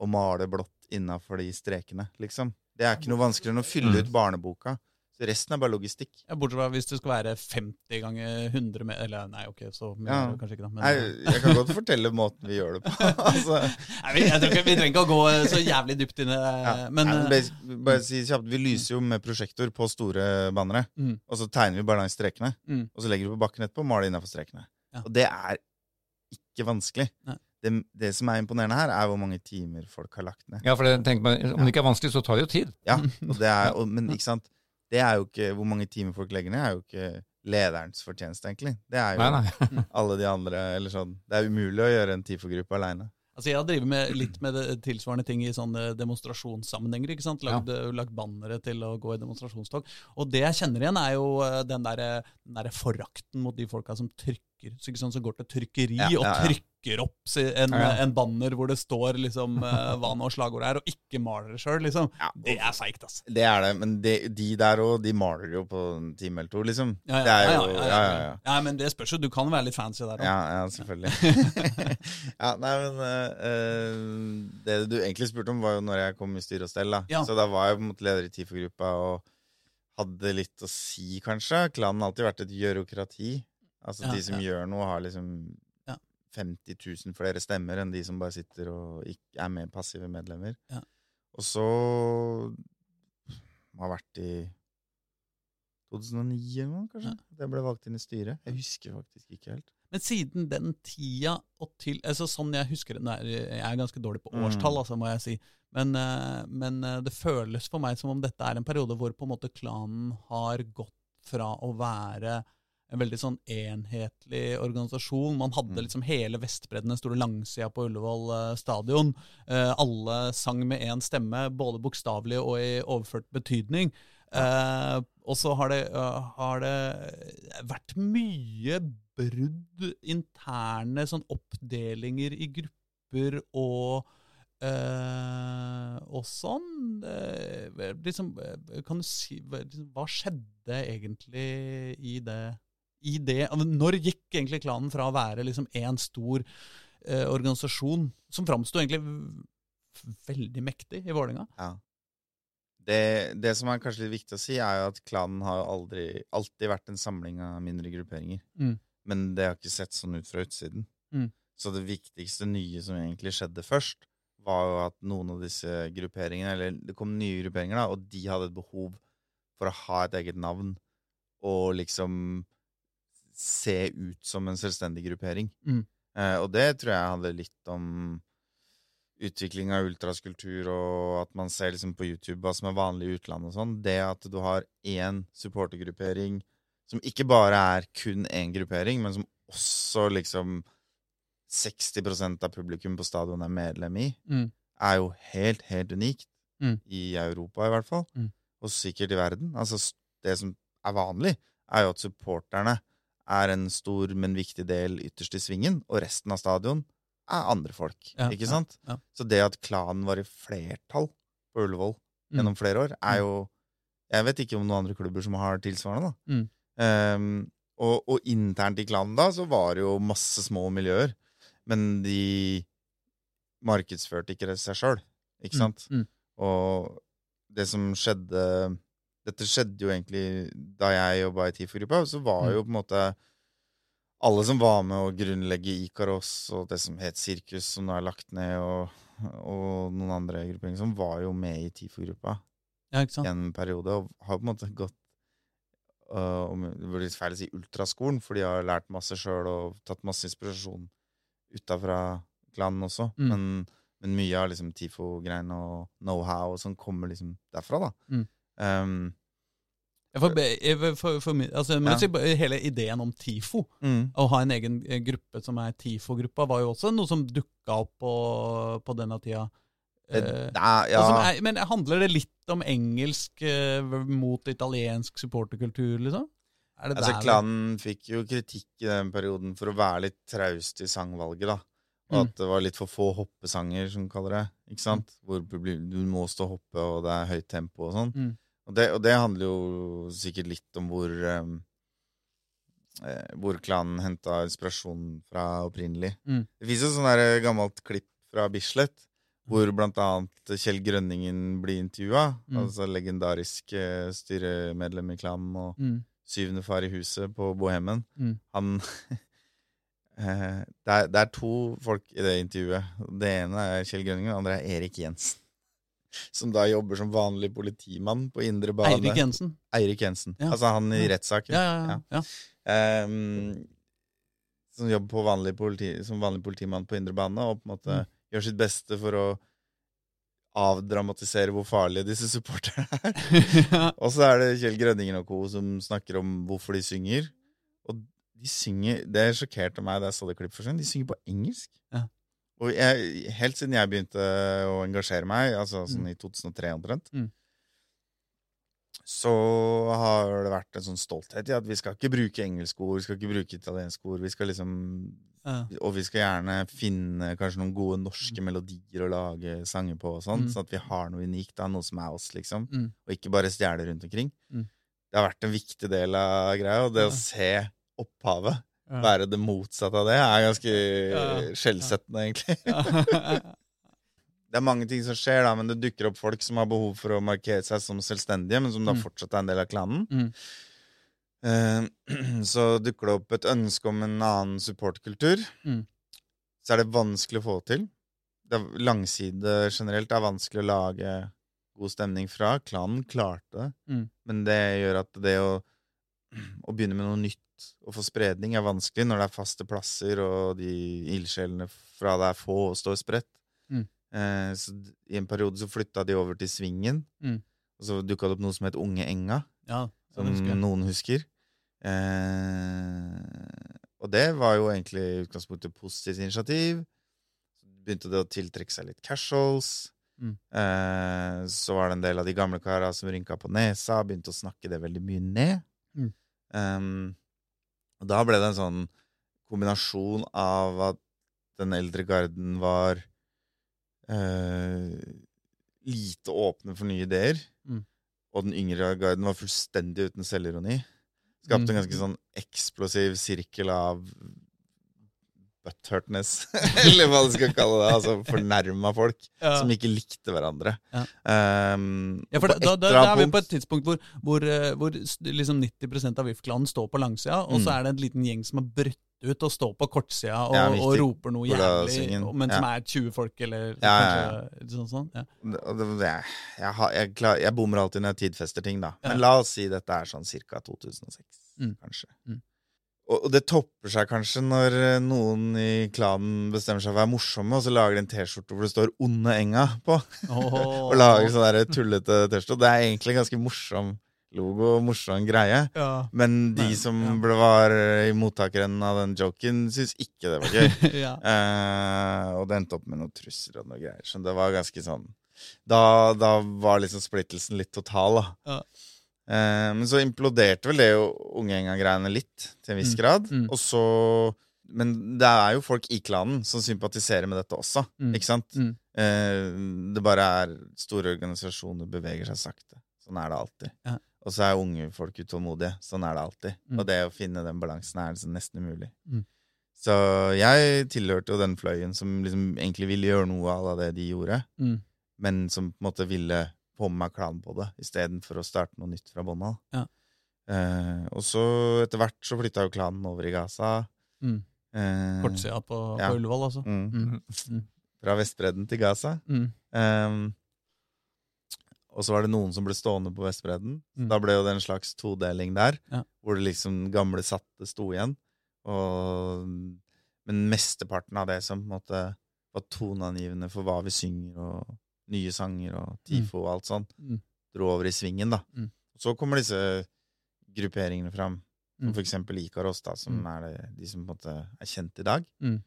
S1: å male blått innafor de strekene, liksom. Det er ikke noe vanskeligere enn å fylle
S3: Mm.
S1: ut barneboka. Så resten er bare logistikk.
S2: Ja, Bortsett fra hvis det skal være 50 ganger 100 meter Eller nei, ok, så mye
S1: Ja.
S2: kanskje ikke, da. Men,
S1: Nei, jeg kan godt fortelle måten vi gjør det på. altså,
S2: Nei, vi, jeg tror ikke, vi trenger ikke å gå så jævlig dypt inn i det.
S1: Ja.
S2: Men,
S1: Nei, men
S2: eh,
S1: bare si kjapt, Vi lyser jo med prosjektor på store bannere,
S2: Mm.
S1: og så tegner vi bare langs strekene.
S2: Mm.
S1: Og så legger vi på bakken etterpå og maler innafor strekene.
S2: Ja.
S1: Og det er ikke vanskelig.
S2: Nei.
S1: Det, det som er imponerende her, er hvor mange timer folk har lagt ned.
S3: Ja, for det, man, Om det ikke er vanskelig, så tar det jo tid.
S1: Ja, og det er, og, Men ikke sant? Det er jo ikke, Hvor mange timer folk legger ned, er jo ikke lederens fortjeneste, egentlig. Det er jo
S3: Nei, nei.
S1: alle de andre eller sånn. Det er umulig å gjøre en TIFO-gruppe aleine.
S2: Altså Jeg har drevet med litt med tilsvarende ting i sånne demonstrasjonssammenhenger. ikke sant? Lagd, lagd bannere til å gå i demonstrasjonstog. Og det jeg kjenner igjen, er jo eh, den der, der forakten mot de folka som trykker. Så ikke sant, som går til trykkeri
S1: Ja, ja, ja.
S2: og trykker opp en,
S3: Ja, ja.
S2: en banner hvor det står liksom eh, hva nå slagordet er, og ikke maler det sjøl. Liksom.
S1: Ja,
S2: Det er feigt, altså.
S1: Det er det, men de, de der òg, de maler jo på en time eller to, liksom.
S2: Ja, ja,
S1: det
S2: ja, ja,
S1: Ja, ja, ja.
S2: Ja, men det spørs jo. Du kan være litt fancy der òg.
S1: Ja, ja selvfølgelig. ja, nei, men eh, Det du egentlig spurte om, var jo når jeg kom i styre og stell. da. Så da var jeg på en måte leder i TIFO-gruppa og hadde litt å si, kanskje. Klanen har alltid vært et gjørokrati. Altså de som gjør noe, har liksom. 50 000 flere stemmer enn de som bare sitter og ikke er med passive medlemmer.
S2: Ja.
S1: Og så har vært i 2009 eller noe, kanskje. Det ble valgt inn i styret. Jeg husker faktisk ikke helt.
S2: Men siden den tida og til altså Sånn jeg husker det Jeg er ganske dårlig på
S1: Mm.
S2: årstall, altså, må jeg si. Men, eh, men eh, det føles for meg som om dette er en periode hvor på en måte klanen har gått fra å være en veldig sånn enhetlig organisasjon. Man hadde
S1: Mm.
S2: liksom hele Vestbredden, den store langsida på Ullevål eh, stadion. Eh, alle sang med én stemme, både bokstavelig og i overført betydning. Eh, og så har det, har det vært mye brudd, interne sånn oppdelinger i grupper og Uh, og sånn. uh, liksom, kan du si liksom, Hva skjedde egentlig i det? I det Når gikk egentlig klanen fra å være liksom en stor eh, organisasjon, som framsto egentlig veldig mektig i Vålerenga?
S1: Ja. Det, det som er kanskje litt viktig å si, er jo at klanen har aldri, alltid vært en samling av mindre grupperinger.
S2: Mm.
S1: Men det har ikke sett sånn ut fra utsiden.
S2: Mm.
S1: Så det viktigste nye som egentlig skjedde først, var jo at noen av disse grupperingene, eller det kom nye grupperinger, da, og de hadde et behov for å ha et eget navn og liksom se ut som en selvstendig gruppering.
S2: Mm.
S1: Eh, og det tror jeg handler litt om utvikling av ultraskultur, og at man ser liksom på YouTube hva som er vanlig i utlandet og sånn. Det at du har én supportergruppering som ikke bare er kun én gruppering, men som også liksom 60% av publikum på stadion er medlem i,
S2: Mm.
S1: er jo helt, helt unikt.
S2: Mm.
S1: I Europa, i hvert fall.
S2: Mm.
S1: Og sikkert i verden. Altså, det som er vanlig, er jo at supporterne er en stor, men viktig del ytterst i svingen, og resten av stadion er andre folk.
S2: Ja,
S1: ikke sant?
S2: ja.
S1: Så det at klanen var i flertall på Ullevål
S2: Mm.
S1: gjennom flere år, er jo Jeg vet ikke om noen andre klubber som har tilsvarende, da.
S2: Mm.
S1: Um, og, og internt i klanen da, så var det jo masse små miljøer, men de markedsførte ikke det seg sjøl, ikke sant?
S2: Mm.
S1: Og det som skjedde Dette skjedde jo egentlig da jeg jobba i TIFO-gruppa, så var
S2: Mm.
S1: jo på en måte alle som var med å grunnlegge Ikaros og det som het Sirkus, som nå er lagt ned, og, og noen andre grupperinger som var jo med i TIFO-gruppa
S2: Ja,
S1: i en periode, og har på en måte gått Uh, Det blir litt feil å si ultraskolen, for de har lært masse sjøl og tatt masse inspirasjon utafra klanen også.
S2: Mm.
S1: Men, men mye av liksom TIFO-greiene og know-how og sånn kommer liksom derfra, da.
S2: Mm.
S1: Um,
S2: For, for, for, altså,
S1: Ja.
S2: hele ideen om TIFO,
S1: mm.
S2: å ha en egen eh, gruppe som er TIFO-gruppa, var jo også noe som dukka opp på, på denne tida.
S1: Det,
S2: Eh,
S1: ja,
S2: og som er, men handler det litt om engelsk eh, mot italiensk supporterkultur, liksom?
S1: Altså
S2: der-
S1: Klanen fikk jo kritikk i den perioden for å være litt traust i sangvalget, da. Og
S2: Mm.
S1: at det var litt for få hoppesanger, som de kaller det. Ikke sant? Hvor du må stå og hoppe, og det er høyt tempo og sånn.
S2: Mm.
S1: Og, det, og det handler jo sikkert litt om hvor um, eh, Hvor klanen henta inspirasjon fra opprinnelig.
S2: Mm.
S1: Det fins jo sånn der gammelt klipp fra Bislett, hvor blant annet Kjell Grønningen blir intervjua.
S2: Mm.
S1: Altså legendarisk eh, styremedlem i klanen og
S2: Mm.
S1: syvende far i huset på Bohemen.
S2: Mm.
S1: Han eh, det, er, det er to folk i det intervjuet. Det ene er Kjell Grønningen, det andre er Erik Jensen. Som da jobber som vanlig politimann på indre bane.
S2: Eirik Jensen.
S1: Eirik Jensen.
S2: Ja.
S1: Altså han i rettssaken.
S2: Ja, ja.
S1: Ehm, som jobber på vanlig politi, som vanlig politimann på indre bane, og på en måte
S2: Mm.
S1: gjør sitt beste for å avdramatisere hvor farlige disse supporterne er.
S2: ja.
S1: Og så er det Kjell Grønningen og co. som snakker om hvorfor de synger. Og de synger Det sjokkerte meg da jeg så det klippet for seg. De synger på engelsk.
S2: Ja.
S1: Og jeg, helt siden jeg begynte å engasjere meg, altså sånn i 2003 omtrent,
S2: Mm.
S1: så har det vært en sånn stolthet i at vi skal ikke bruke engelske ord, vi skal ikke bruke italienske ord. Vi skal liksom
S2: Ja.
S1: Og vi skal gjerne finne kanskje noen gode norske melodier å lage sanger på, og sånn,
S2: Mm.
S1: sånn at vi har noe unikt, da, noe som er oss, liksom.
S2: Mm.
S1: Og ikke bare stjele rundt omkring.
S2: Mm.
S1: Det har vært en viktig del av greia, og det
S2: Ja.
S1: å se opphavet. Være det motsatte av det, er ganske skjellsettende, egentlig. Det er mange ting som skjer, da, men det dukker opp folk som har behov for å markere seg som selvstendige, men som da
S2: Mm.
S1: fortsatt er en del av klanen.
S2: Mm.
S1: Eh, så dukker det opp et ønske om en annen supportkultur.
S2: Mm.
S1: Så er det vanskelig å få til. Det er langside generelt det er vanskelig å lage god stemning fra. Klanen klarte det,
S2: Mm.
S1: men det gjør at det å, å begynne med noe nytt og få spredning er vanskelig når det er faste plasser, og de ildsjelene fra det er få og står spredt.
S2: Mm.
S1: Eh, så I en periode så flytta de over til Svingen,
S2: Mm.
S1: og så dukka det opp noe som het Unge Enga
S2: ja,
S1: som
S2: husker
S1: noen husker. Eh, og det var jo egentlig i utgangspunktet positivt initiativ. Så begynte det å tiltrekke seg litt casuals.
S2: Mm.
S1: Eh, så var det en del av de gamle kara som rynka på nesa, begynte å snakke det veldig mye ned.
S2: Mm.
S1: Um, og da ble det en sånn kombinasjon av at den eldre garden var eh, lite åpne for nye ideer,
S2: Mm.
S1: og den yngre garden var fullstendig uten selvironi. Skapte en
S2: Mm.
S1: ganske sånn eksplosiv sirkel av butthurtness, eller hva du skal kalle det. Altså fornærma folk
S2: Ja.
S1: som ikke likte hverandre.
S2: Ja.
S1: Um,
S2: Ja, for da, da, da er vi på et tidspunkt hvor, hvor, eh, hvor liksom 90% av VIF-klanen står på langsida, og så
S1: Mm.
S2: er det en liten gjeng som har brutt ut og står på kortsida og,
S1: Ja,
S2: og roper noe jævlig, men som er 20 folk, eller kanskje sånn. sånn ja.
S1: Jeg, har- jeg, jeg bommer alltid når jeg tidfester ting, da. Men la oss si dette er sånn ca. 2006,
S2: Mm.
S1: kanskje.
S2: Mm.
S1: Og, det topper seg kanskje når eh, noen i klanen bestemmer seg for å være morsomme, og så lager de en T-skjorte hvor det står 'Onde Enga' på.
S2: Oh.
S1: og lager sånn der tullete T-skjorte. Det er egentlig en ganske morsom logo og morsom greie.
S2: ja.
S1: Men de
S2: Nei,
S1: som
S2: ja.
S1: ble var i mottakeren av den joken, syntes ikke det var gøy.
S2: ja.
S1: Eh, og det endte opp med noen trusler og noe greier. Så det var ganske sånn Da, da var liksom splittelsen litt total, da. Eh, men så imploderte vel det Ungenga-greiene litt, til en viss
S2: Mm,
S1: grad.
S2: mm.
S1: Og så Men det er jo folk i klanen som sympatiserer med dette også,
S2: Mm.
S1: ikke sant?
S2: Mm.
S1: Eh, det bare er store organisasjoner beveger seg sakte. Sånn er det alltid.
S2: Ja.
S1: Og så er unge folk utålmodige. Sånn er det alltid.
S2: Mm.
S1: Og det å finne den balansen er liksom nesten umulig. Så jeg tilhørte jo den fløyen som liksom egentlig ville gjøre noe av det de gjorde, men som på en måte ville få med meg klanen på det, istedenfor å starte noe nytt fra bånn av.
S2: Ja.
S1: Eh, og så etter hvert så flytta jo klanen over i Gaza.
S2: Mm.
S1: Eh,
S2: Kortsida på,
S1: Ja.
S2: på Ullevål, altså.
S1: mm,
S2: Mm. Mm.
S1: fra Vestbredden til Gaza.
S2: Mm.
S1: Um, og så var det noen som ble stående på Vestbredden.
S2: Mm.
S1: Da ble jo det en slags todeling der,
S2: Ja.
S1: hvor det liksom gamle satte sto igjen. Og, men mesteparten av det som på en måte var toneangivende for hva vi synger, og nye sanger og TIFO og alt sånt,
S2: Mm.
S1: dro over i svingen, da.
S2: Mm.
S1: Så kommer disse grupperingene fram, som
S2: Mm.
S1: for eksempel Ikaros, da, som
S2: Mm.
S1: er det, de som på en måte er kjent i dag.
S2: Mm.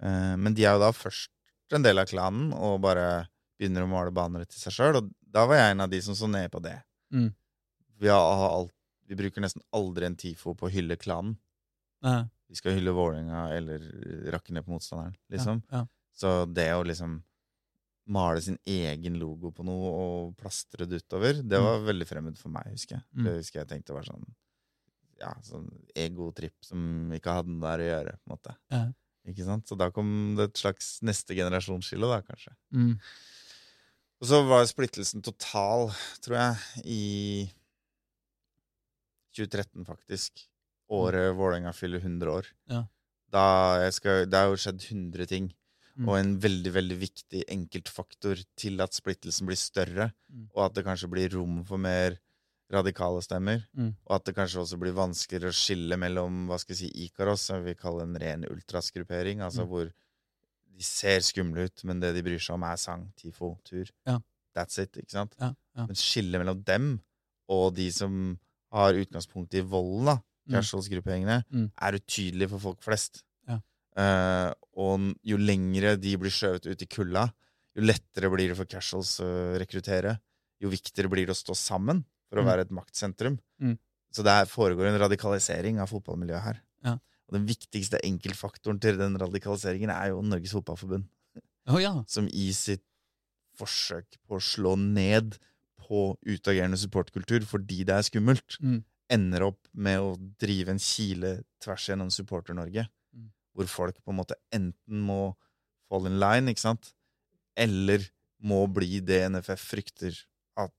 S1: Eh, men de er jo da først en del av klanen og bare begynner å male baner til seg sjøl, og da var jeg en av de som så ned på det.
S2: Mm.
S1: Vi, har alt, vi bruker nesten aldri en TIFO på å hylle klanen.
S2: Ja.
S1: Vi skal hylle Vålerenga eller rakke ned på motstanderen, liksom.
S2: Ja.
S1: Så det å liksom male sin egen logo på noe og plastre det utover, det
S2: Mm.
S1: var veldig fremmed for meg, husker jeg.
S2: Mm.
S1: Det husker jeg tenkte var sånn ja, sånn egotripp som ikke hadde noe der å gjøre, på en måte.
S2: Ja.
S1: Ikke sant? Så da kom det et slags neste generasjonsskille, da, kanskje.
S2: Mm.
S1: Og så var splittelsen total, tror jeg, i 2013, faktisk. Året Vålerenga fyller 100 år.
S2: Ja.
S1: Da jeg skal, det har jo skjedd 100 ting.
S2: Mm.
S1: Og en veldig veldig viktig enkeltfaktor til at splittelsen blir større,
S2: Mm.
S1: og at det kanskje blir rom for mer radikale stemmer.
S2: Mm.
S1: Og at det kanskje også blir vanskeligere å skille mellom hva skal jeg si, Ikaros, som vi kaller en ren ultrasgruppering, altså
S2: Mm.
S1: hvor de ser skumle ut, men det de bryr seg om, er sang, tifo, tur.
S2: Ja.
S1: That's it, ikke sant?
S2: Ja, ja.
S1: Men skillet mellom dem og de som har utgangspunkt i volden, da,
S2: Mm.
S1: casuals-grupperingene,
S2: Mm.
S1: er utydelig for folk flest. Eh, og jo lengre de blir skjøvet ut i kulda, jo lettere blir det for casuals å rekruttere. Jo viktigere blir det å stå sammen for å
S2: Mm.
S1: være et maktsentrum.
S2: Mm.
S1: Så det foregår en radikalisering av fotballmiljøet her.
S2: Ja.
S1: Og den viktigste enkeltfaktoren til den radikaliseringen er jo Norges Fotballforbund
S2: Oh, ja.
S1: som i sitt forsøk på å slå ned på utagerende supportkultur fordi det er skummelt,
S2: Mm.
S1: ender opp med å drive en kile tvers gjennom Supporter-Norge. Hvor folk på en måte enten må fall in line, ikke sant, eller må bli det NFF frykter at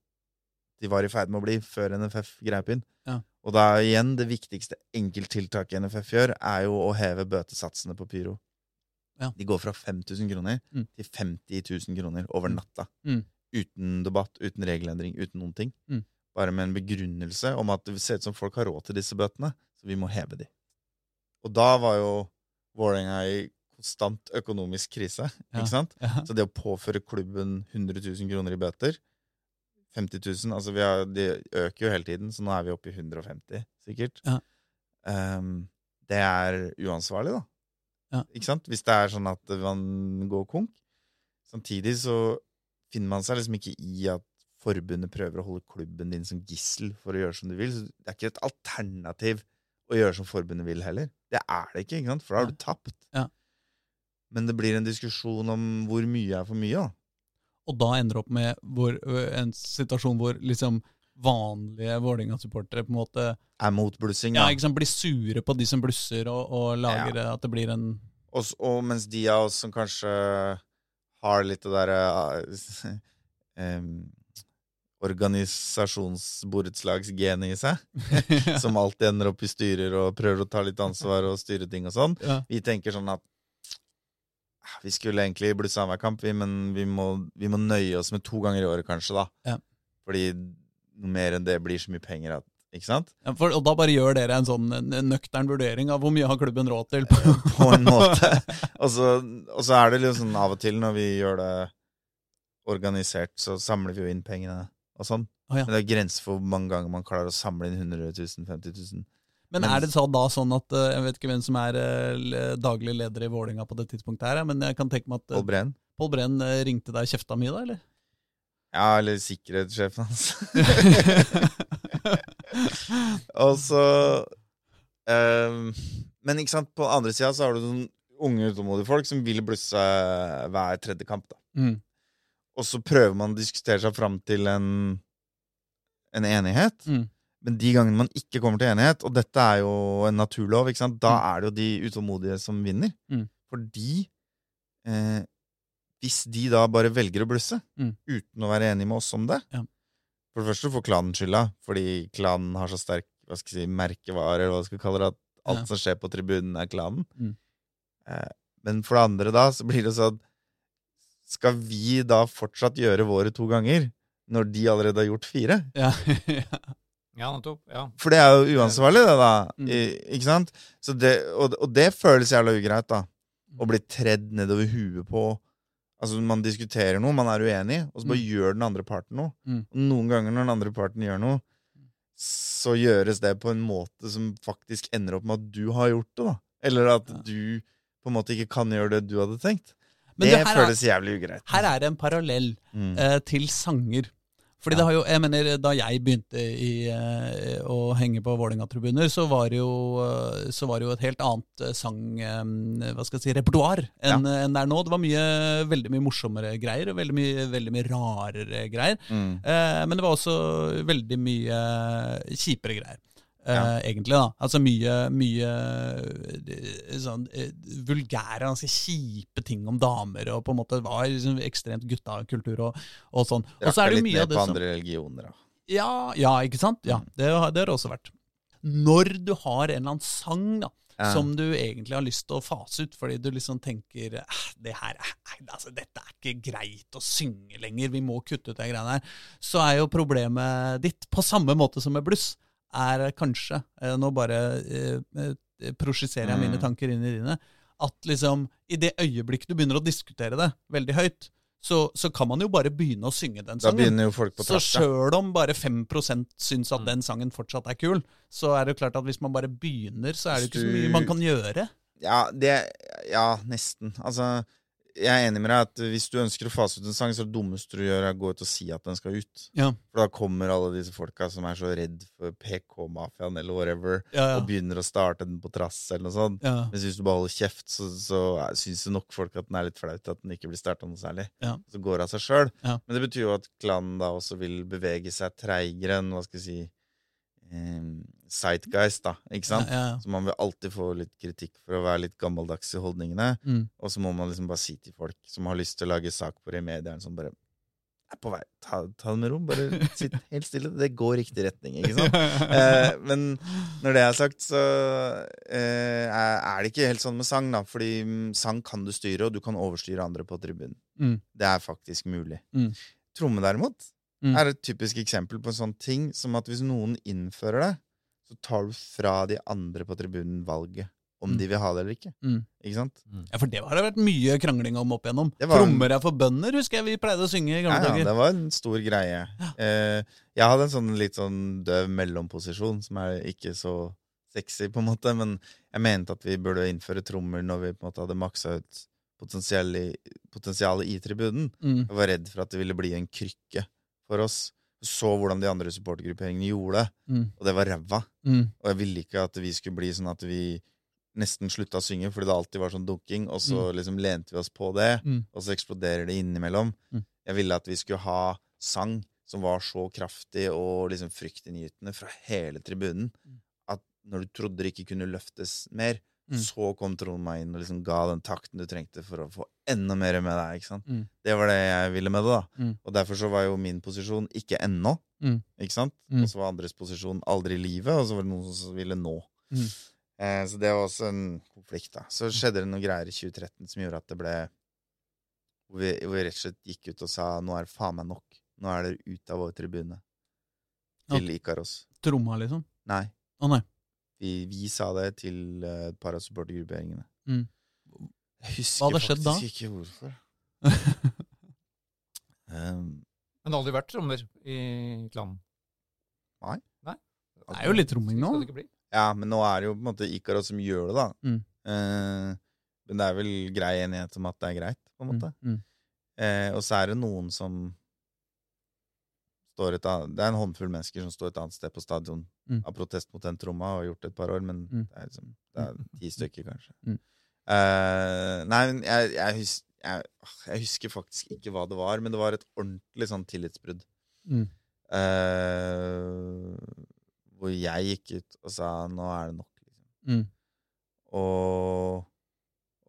S1: de var i ferd med å bli før NFF greip inn.
S2: Ja.
S1: Og da igjen det viktigste enkelttiltaket NFF gjør, er jo å heve bøtesatsene på pyro.
S2: Ja.
S1: De går fra 5000 kroner
S2: Mm.
S1: til 50 000 kroner over
S2: Mm.
S1: natta.
S2: Mm.
S1: Uten debatt, uten regelendring, uten noen ting.
S2: Mm.
S1: Bare med en begrunnelse om at det ser ut som folk har råd til disse bøtene, så vi må heve de. Og da var jo Vålerenga i konstant økonomisk krise,
S2: Ja.
S1: ikke sant?
S2: ja.
S1: Så det å påføre klubben 100 000 kroner i bøter 50 000 altså vi har, De øker jo hele tiden, så nå er vi oppe i 150, sikkert.
S2: Ja.
S1: Um, det er uansvarlig, da.
S2: Ja.
S1: Ikke sant? Hvis det er sånn at man går konk. Samtidig så finner man seg liksom ikke i at forbundet prøver å holde klubben din som gissel for å gjøre som du vil. Så det er ikke et alternativ å gjøre som forbundet vil heller. Det er det ikke, ikke sant? for da har du tapt.
S2: Ja.
S1: Men det blir en diskusjon om hvor mye er for mye, da.
S2: Og da ender det opp med hvor, en situasjon hvor liksom vanlige Vålerenga-supportere på en måte
S1: Er motblussing,
S2: ja, sant, blir sure på de som blusser, og, og lager at det blir en
S1: Og, og mens de av oss som kanskje har litt det derre um, Organisasjonsborettslagsgenet i seg, som alltid ender opp i styrer og prøver å ta litt ansvar og styre ting og sånn.
S2: ja.
S1: Vi tenker sånn at ah, vi skulle egentlig blussa annenhver kamp, vi, men vi må, vi må nøye oss med to ganger i året, kanskje, da.
S2: Ja.
S1: Fordi mer enn det blir så mye penger at Ikke sant?
S2: Ja, for, og da bare gjør dere en sånn nøktern vurdering av hvor mye har klubben råd til.
S1: På en måte. Og så, og så er det litt sånn av og til når vi gjør det organisert, så samler vi jo inn pengene og sånn.
S2: Oh, ja.
S1: Men det er grenser for hvor mange ganger man klarer å samle inn 100 000, 50 000.
S2: Men
S1: Men-
S2: er det så da sånn at eh, Jeg vet ikke hvem som er eh, daglig leder i Vålerenga på det tidspunktet, her, men jeg kan tenke meg at
S1: Pål
S2: Brenn?
S1: Breen.
S2: Pål Breen eh, ringte deg og kjefta mye da, eller?
S1: Ja, eller sikkerhetssjefen hans. og så um, Men ikke sant, på andre sida så har du sånn unge, utålmodige folk som vil blusse hver tredje kamp. da.
S2: Mm.
S1: Og så prøver man å diskutere seg fram til en, en enighet.
S2: Mm.
S1: Men de gangene man ikke kommer til enighet, og dette er jo en naturlov, da
S2: Mm.
S1: er det jo de utålmodige som vinner.
S2: Mm.
S1: Fordi eh, hvis de da bare velger å blusse,
S2: Mm.
S1: uten å være enige med oss om det
S2: Ja.
S1: For det første får klanen skylda, fordi klanen har så sterk hva skal jeg si, merkevare, eller hva skal vi kalle det, at alt
S2: Ja.
S1: som skjer på tribunen, er klanen.
S2: Mm.
S1: Eh, men for det andre da, så blir det sånn Skal vi da fortsatt gjøre våre to ganger, når de allerede har gjort fire?
S2: Ja, ja.
S3: Nettopp. Ja.
S1: For det er jo uansvarlig, det, da.
S2: Mm.
S1: I, ikke sant? Så det, og, og det føles jævla ugreit, da. Å bli tredd nedover huet på Altså, man diskuterer noe, man er uenig, og så bare
S2: Mm.
S1: gjør den andre parten noe.
S2: Mm.
S1: Og noen ganger når den andre parten gjør noe, så gjøres det på en måte som faktisk ender opp med at du har gjort det, da. Eller at
S2: Ja.
S1: du på en måte ikke kan gjøre det du hadde tenkt.
S2: Men
S1: det
S2: det her, er,
S1: føles jævlig ugreit.
S2: her er det en parallell
S1: Mm.
S2: eh, til sanger. Fordi
S1: Ja.
S2: det har jo, jeg mener, Da jeg begynte i, eh, å henge på Vålerenga-tribuner, så, var det jo, eh, så var det jo et helt annet sang... Eh, hva skal jeg si, repertoar enn ja. en det er nå. Det var mye, veldig mye morsommere greier, og veldig mye, veldig mye rarere greier.
S1: Mm.
S2: Eh, men det var også veldig mye kjipere greier. Eh,
S1: Ja.
S2: Egentlig, da. Altså mye, mye eh, sånn eh, vulgære, ganske kjipe ting om damer, og på en måte var liksom ekstremt guttakultur og, og sånn. Og så er det
S1: litt
S2: mye av det
S1: på
S2: som
S1: andre religioner, da.
S2: ja, ja, ikke sant? Ja,
S1: Mm.
S2: det, har- det har det også vært. Når du har en eller annen sang da,
S1: Ja.
S2: som du egentlig har lyst til å fase ut, fordi du liksom tenker det her er, altså, dette er ikke greit å synge lenger, vi må kutte ut de greiene her, så er jo problemet ditt, på samme måte som med bluss, er kanskje, eh, nå bare eh, eh, prosjiserer jeg mine
S1: Mm.
S2: tanker inn i dine, at liksom i det øyeblikk du begynner å diskutere det veldig høyt, så, så kan man jo bare begynne å synge den
S1: Da
S2: sangen.
S1: begynner jo folk på
S2: Så sjøl om bare 5 syns at
S3: Mm.
S2: den sangen fortsatt er kul, så er det jo klart at hvis man bare begynner, så er det jo ikke så mye man kan gjøre.
S1: Ja, det Ja, nesten. Altså, jeg er enig med deg at hvis du ønsker å fase ut en sang, så er det dummeste du gjør, er å gå ut og si at den skal ut.
S2: Ja.
S1: For da kommer alle disse folka som er så redd for PK-mafiaen eller whatever,
S2: Ja,
S1: og begynner å starte den på trass eller noe sånt.
S2: ja.
S1: Mens hvis du bare holder kjeft, så, så syns jo nok folk at den er litt flaut at den ikke blir starta noe særlig.
S2: Ja.
S1: Så går det av seg sjøl.
S2: Ja.
S1: Men det betyr jo at klanen da også vil bevege seg treigere enn hva skal jeg si eh, Sightguys, da. Ikke sant?
S2: Ja, ja.
S1: Så man vil alltid få litt kritikk for å være litt gammeldags i holdningene.
S2: Mm.
S1: Og så må man liksom bare si til folk som har lyst til å lage sak på det i mediene, som bare er på vei, ta, ta det med ro. Bare sitt helt stille. Det går riktig retning, ikke sant? Eh, men når det er sagt, så eh, er er det ikke helt sånn med sang, da. Fordi mm, sang kan du styre, og du kan overstyre andre på tribunen.
S2: Mm.
S1: Det er faktisk mulig.
S2: Mm.
S1: Tromme, derimot,
S2: Mm.
S1: er et typisk eksempel på en sånn ting som at hvis noen innfører det, så tar du fra de andre på tribunen valget om
S2: Mm.
S1: de vil ha det eller ikke.
S2: Mm.
S1: Ikke sant?
S2: Ja, for det har det vært mye krangling om opp igjennom. Trommer er for bønder, husker jeg vi pleide å synge i
S1: Ja,
S2: gamle
S1: ja,
S2: dager.
S1: det var en stor greie. Eh, jeg hadde en sånn litt sånn døv mellomposisjon, som er ikke så sexy, på en måte, men jeg mente at vi burde innføre trommer når vi på en måte hadde maksa ut potensialet i, potensialet i tribunen.
S2: Mm.
S1: Jeg var redd for at det ville bli en krykke for oss. Så hvordan de andre supportergrupperingene gjorde det,
S2: Mm.
S1: og det var ræva.
S2: Mm.
S1: Og jeg ville ikke at vi skulle bli sånn at vi nesten slutta å synge fordi det alltid var sånn dunking, og så liksom lente vi oss på det,
S2: Mm.
S1: og så eksploderer det innimellom.
S2: Mm.
S1: Jeg ville at vi skulle ha sang som var så kraftig og liksom fryktinngytende fra hele tribunen
S2: Mm.
S1: at når du trodde det ikke kunne løftes mer,
S2: Mm.
S1: så kom Trond meg inn og liksom ga den takten du trengte for å få enda mer med deg. ikke sant?
S2: Mm.
S1: Det var det jeg ville med det. da.
S2: Mm.
S1: Og derfor så var jo min posisjon ikke ennå.
S2: Mm.
S1: ikke sant?
S2: Mm.
S1: Og så var andres posisjon aldri i livet, og så var det noen som ville nå.
S2: Mm.
S1: Eh, så det var også en konflikt. da. Så skjedde det noen greier i 2013 som gjorde at det ble Hvor vi, hvor vi rett og slett gikk ut og sa nå er det faen meg nok. Nå er dere ute av vår tribune. Til Ikaros.
S2: Tromma, liksom.
S1: Nei.
S2: Å nei.
S1: Vi, vi sa det til uh, et par av supportergrupperingene.
S2: Mm.
S1: Jeg husker
S2: Hva hadde skjedd da?
S1: faktisk ikke hvorfor. um,
S3: Men det har aldri vært trommer i klanen?
S2: Det er jo litt tromming nå.
S3: Skal det ikke bli?
S1: ja, men nå er det jo på en måte Ikaros som gjør det, da.
S2: Mm.
S1: Eh, men det er vel grei enighet om at det er greit, på en måte.
S2: Mm.
S1: Eh, og så er det noen som et annet, Det er en håndfull mennesker som står et annet sted på stadion
S2: Mm.
S1: av protest mot den tromma, og har gjort det et par år, men
S2: Mm.
S1: det, er liksom, det er ti stykker, kanskje.
S2: Mm.
S1: Uh, nei, men jeg, jeg, hus, jeg, jeg husker faktisk ikke hva det var, men det var et ordentlig sånn tillitsbrudd.
S2: Mm.
S1: Eh, hvor jeg gikk ut og sa 'nå er det nok'. Liksom.
S2: Mm.
S1: Og,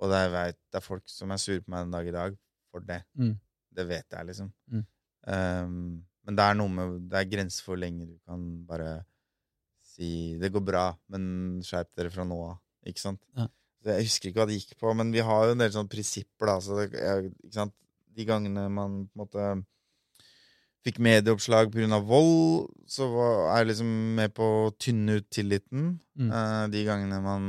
S1: og det, jeg vet, det er folk som er sure på meg den dag i dag for det.
S2: Mm.
S1: Det vet jeg, liksom.
S2: Mm.
S1: Um, men det er noe med Det er grenser for hvor lenge du kan bare si 'det går bra, men skjerp dere fra nå av'. Ikke sant?
S2: Ja.
S1: Jeg husker ikke hva det gikk på, men vi har jo en del sånne prinsipper. da, så det, ikke sant? De gangene man på en måte fikk medieoppslag pga. vold, så var, er jeg liksom med på å tynne ut tilliten.
S2: Mm.
S1: Eh, de gangene man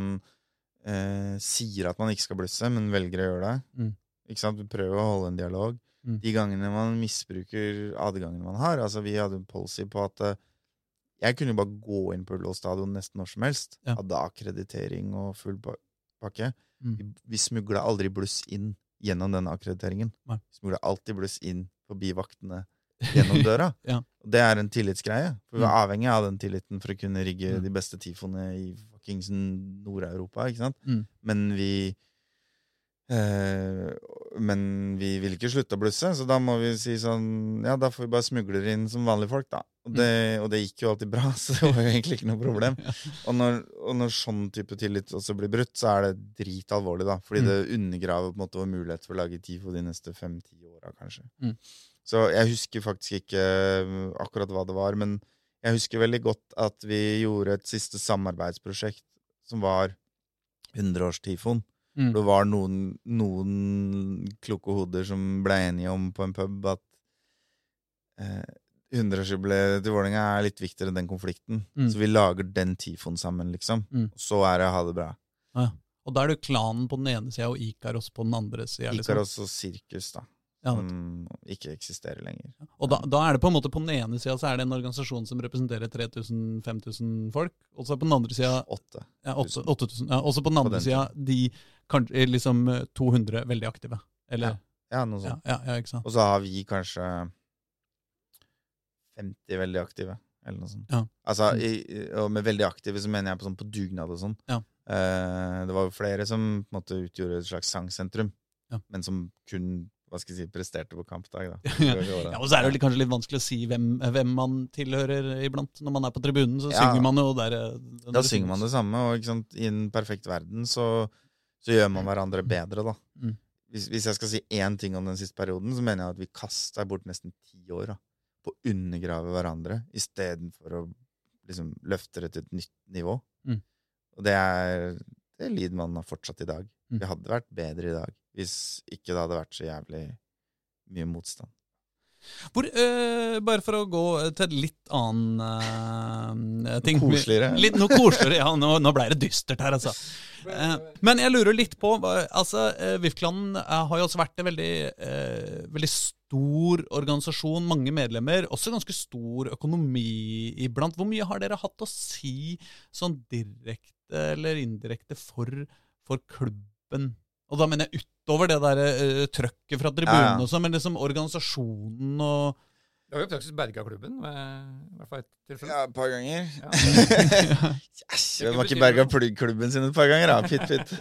S1: eh, sier at man ikke skal blusse, men velger å gjøre det.
S2: Mm.
S1: Ikke sant? Vi prøver å holde en dialog.
S2: Mm.
S1: De gangene man misbruker adgangene man har. Altså Vi hadde en policy på at eh, jeg kunne bare gå inn på Ullevål stadion nesten når som helst.
S2: Ja.
S1: Hadde akkreditering og full pakke.
S2: Mm.
S1: Vi, vi smugla aldri bluss inn gjennom denne akkrediteringen.
S2: Nei.
S1: Vi smugla alltid bluss inn forbi vaktene gjennom døra.
S2: Ja.
S1: Og det er en tillitsgreie. For vi
S2: Mm.
S1: var avhengig av den tilliten for å kunne rigge
S2: Mm.
S1: de beste tifoene i fuckings Nord-Europa. ikke sant?
S2: Mm.
S1: Men vi eh, Men vi vil ikke slutte å blusse, så da må vi si sånn Ja, da får vi bare smugle inn som vanlige folk, da. Og det, og det gikk jo alltid bra, så det var jo egentlig ikke noe problem. Og når, og når sånn type tillit også blir brutt, så er det dritalvorlig, da. Fordi
S2: Mm.
S1: det undergraver på en måte vår mulighet for å lage TIFO de neste fem-ti åra, kanskje.
S2: Mm.
S1: Så jeg husker faktisk ikke eh, akkurat hva det var, men jeg husker veldig godt at vi gjorde et siste samarbeidsprosjekt som var 100-års-tifoen.
S2: Mm.
S1: Det var noen, noen kloke hoder som ble enige om på en pub at eh, 100-årsjubileet til Vålerenga er litt viktigere enn den konflikten.
S2: Mm.
S1: Så vi lager den tifoen sammen, liksom.
S2: Mm.
S1: Så er det ha det bra.
S2: Og da er det klanen på den ene sida og Ikaros på den andre sida. Liksom.
S1: Ikaros og sirkus, da.
S2: Ja,
S1: som ikke eksisterer lenger.
S2: Og da, da er det på en måte på den ene sida så er det en organisasjon som representerer 3000-5000 folk, og så på den andre sida ja, 8 8000. Ja, og så på den andre sida de kanskje liksom eh, 200 veldig aktive. Eller
S1: Ja, noe sånt.
S2: ja, ja, ikke sant.
S1: Og så har vi kanskje 50 veldig aktive, eller noe sånt.
S2: Ja.
S1: Altså, i, og med veldig aktive så mener jeg på, sånn, på dugnad og sånn.
S2: Ja.
S1: Eh, det var jo flere som på en måte utgjorde et slags sangsentrum,
S2: Ja.
S1: men som kun hva skal jeg si, presterte på kampdag. Da.
S2: Ja. Og så er det kanskje litt vanskelig å si hvem, hvem man tilhører iblant. Når man er på tribunen, så
S1: Ja.
S2: synger man jo der eh,
S1: Da synger man det samme, og sant, i en perfekt verden så, så gjør man hverandre bedre, da.
S2: Mm.
S1: Hvis, hvis jeg skal si én ting om den siste perioden, så mener jeg at vi kasta bort nesten ti år da, på å undergrave hverandre istedenfor å liksom løfte det til et nytt nivå.
S2: Mm.
S1: Og det er det lider man av fortsatt i dag.
S2: Mm.
S1: Vi hadde vært bedre i dag hvis ikke det hadde vært så jævlig mye motstand.
S2: Hvor, øh, bare for å gå til litt annen øh, ting.
S1: Koseligere.
S2: Litt, noe koseligere. Ja, nå, nå ble det dystert her, altså. Eh, men jeg lurer litt på altså, VIF-klanen eh, har jo også vært en veldig, eh, veldig stor organisasjon, mange medlemmer, også ganske stor økonomi iblant. Hvor mye har dere hatt å si sånn direkte eller indirekte for, for klubben? Og da mener jeg utover det der uh, trøkket fra tribunen
S1: Ja, ja.
S2: og sånn, men liksom organisasjonen og
S3: Du har jo faktisk berga klubben, i hvert fall ett tilfelle.
S1: Ja, et par ganger.
S3: Ja.
S1: Yes, Hvem har ikke berga klubben sin et par ganger, da? Fitt, fitt.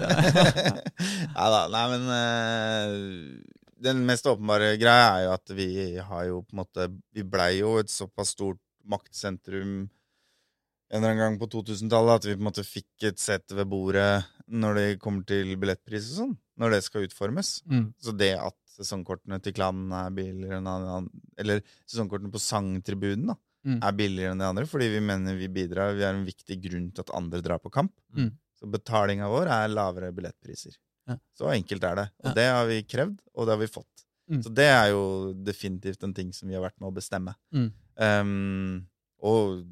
S1: Nei da. Nei, men uh, Den mest åpenbare greia er jo at vi har jo på en måte Vi blei jo et såpass stort maktsentrum en eller annen gang på 2000-tallet at vi på en måte fikk et sett ved bordet når det kommer til billettpris og sånn. Når det skal utformes.
S2: mm.
S1: Så det at sesongkortene til klanen er billigere enn andre, Eller sesongkortene på sangtribunen da,
S2: Mm.
S1: er billigere enn de andre, fordi vi mener vi bidrar. Vi er en viktig grunn til at andre drar på kamp.
S2: Mm.
S1: Så betalinga vår er lavere billettpriser.
S2: Ja.
S1: Så enkelt er det. Og
S2: Ja.
S1: det har vi krevd, og det har vi fått.
S2: Mm.
S1: Så det er jo definitivt en ting som vi har vært med å bestemme.
S2: Mm.
S1: Um, og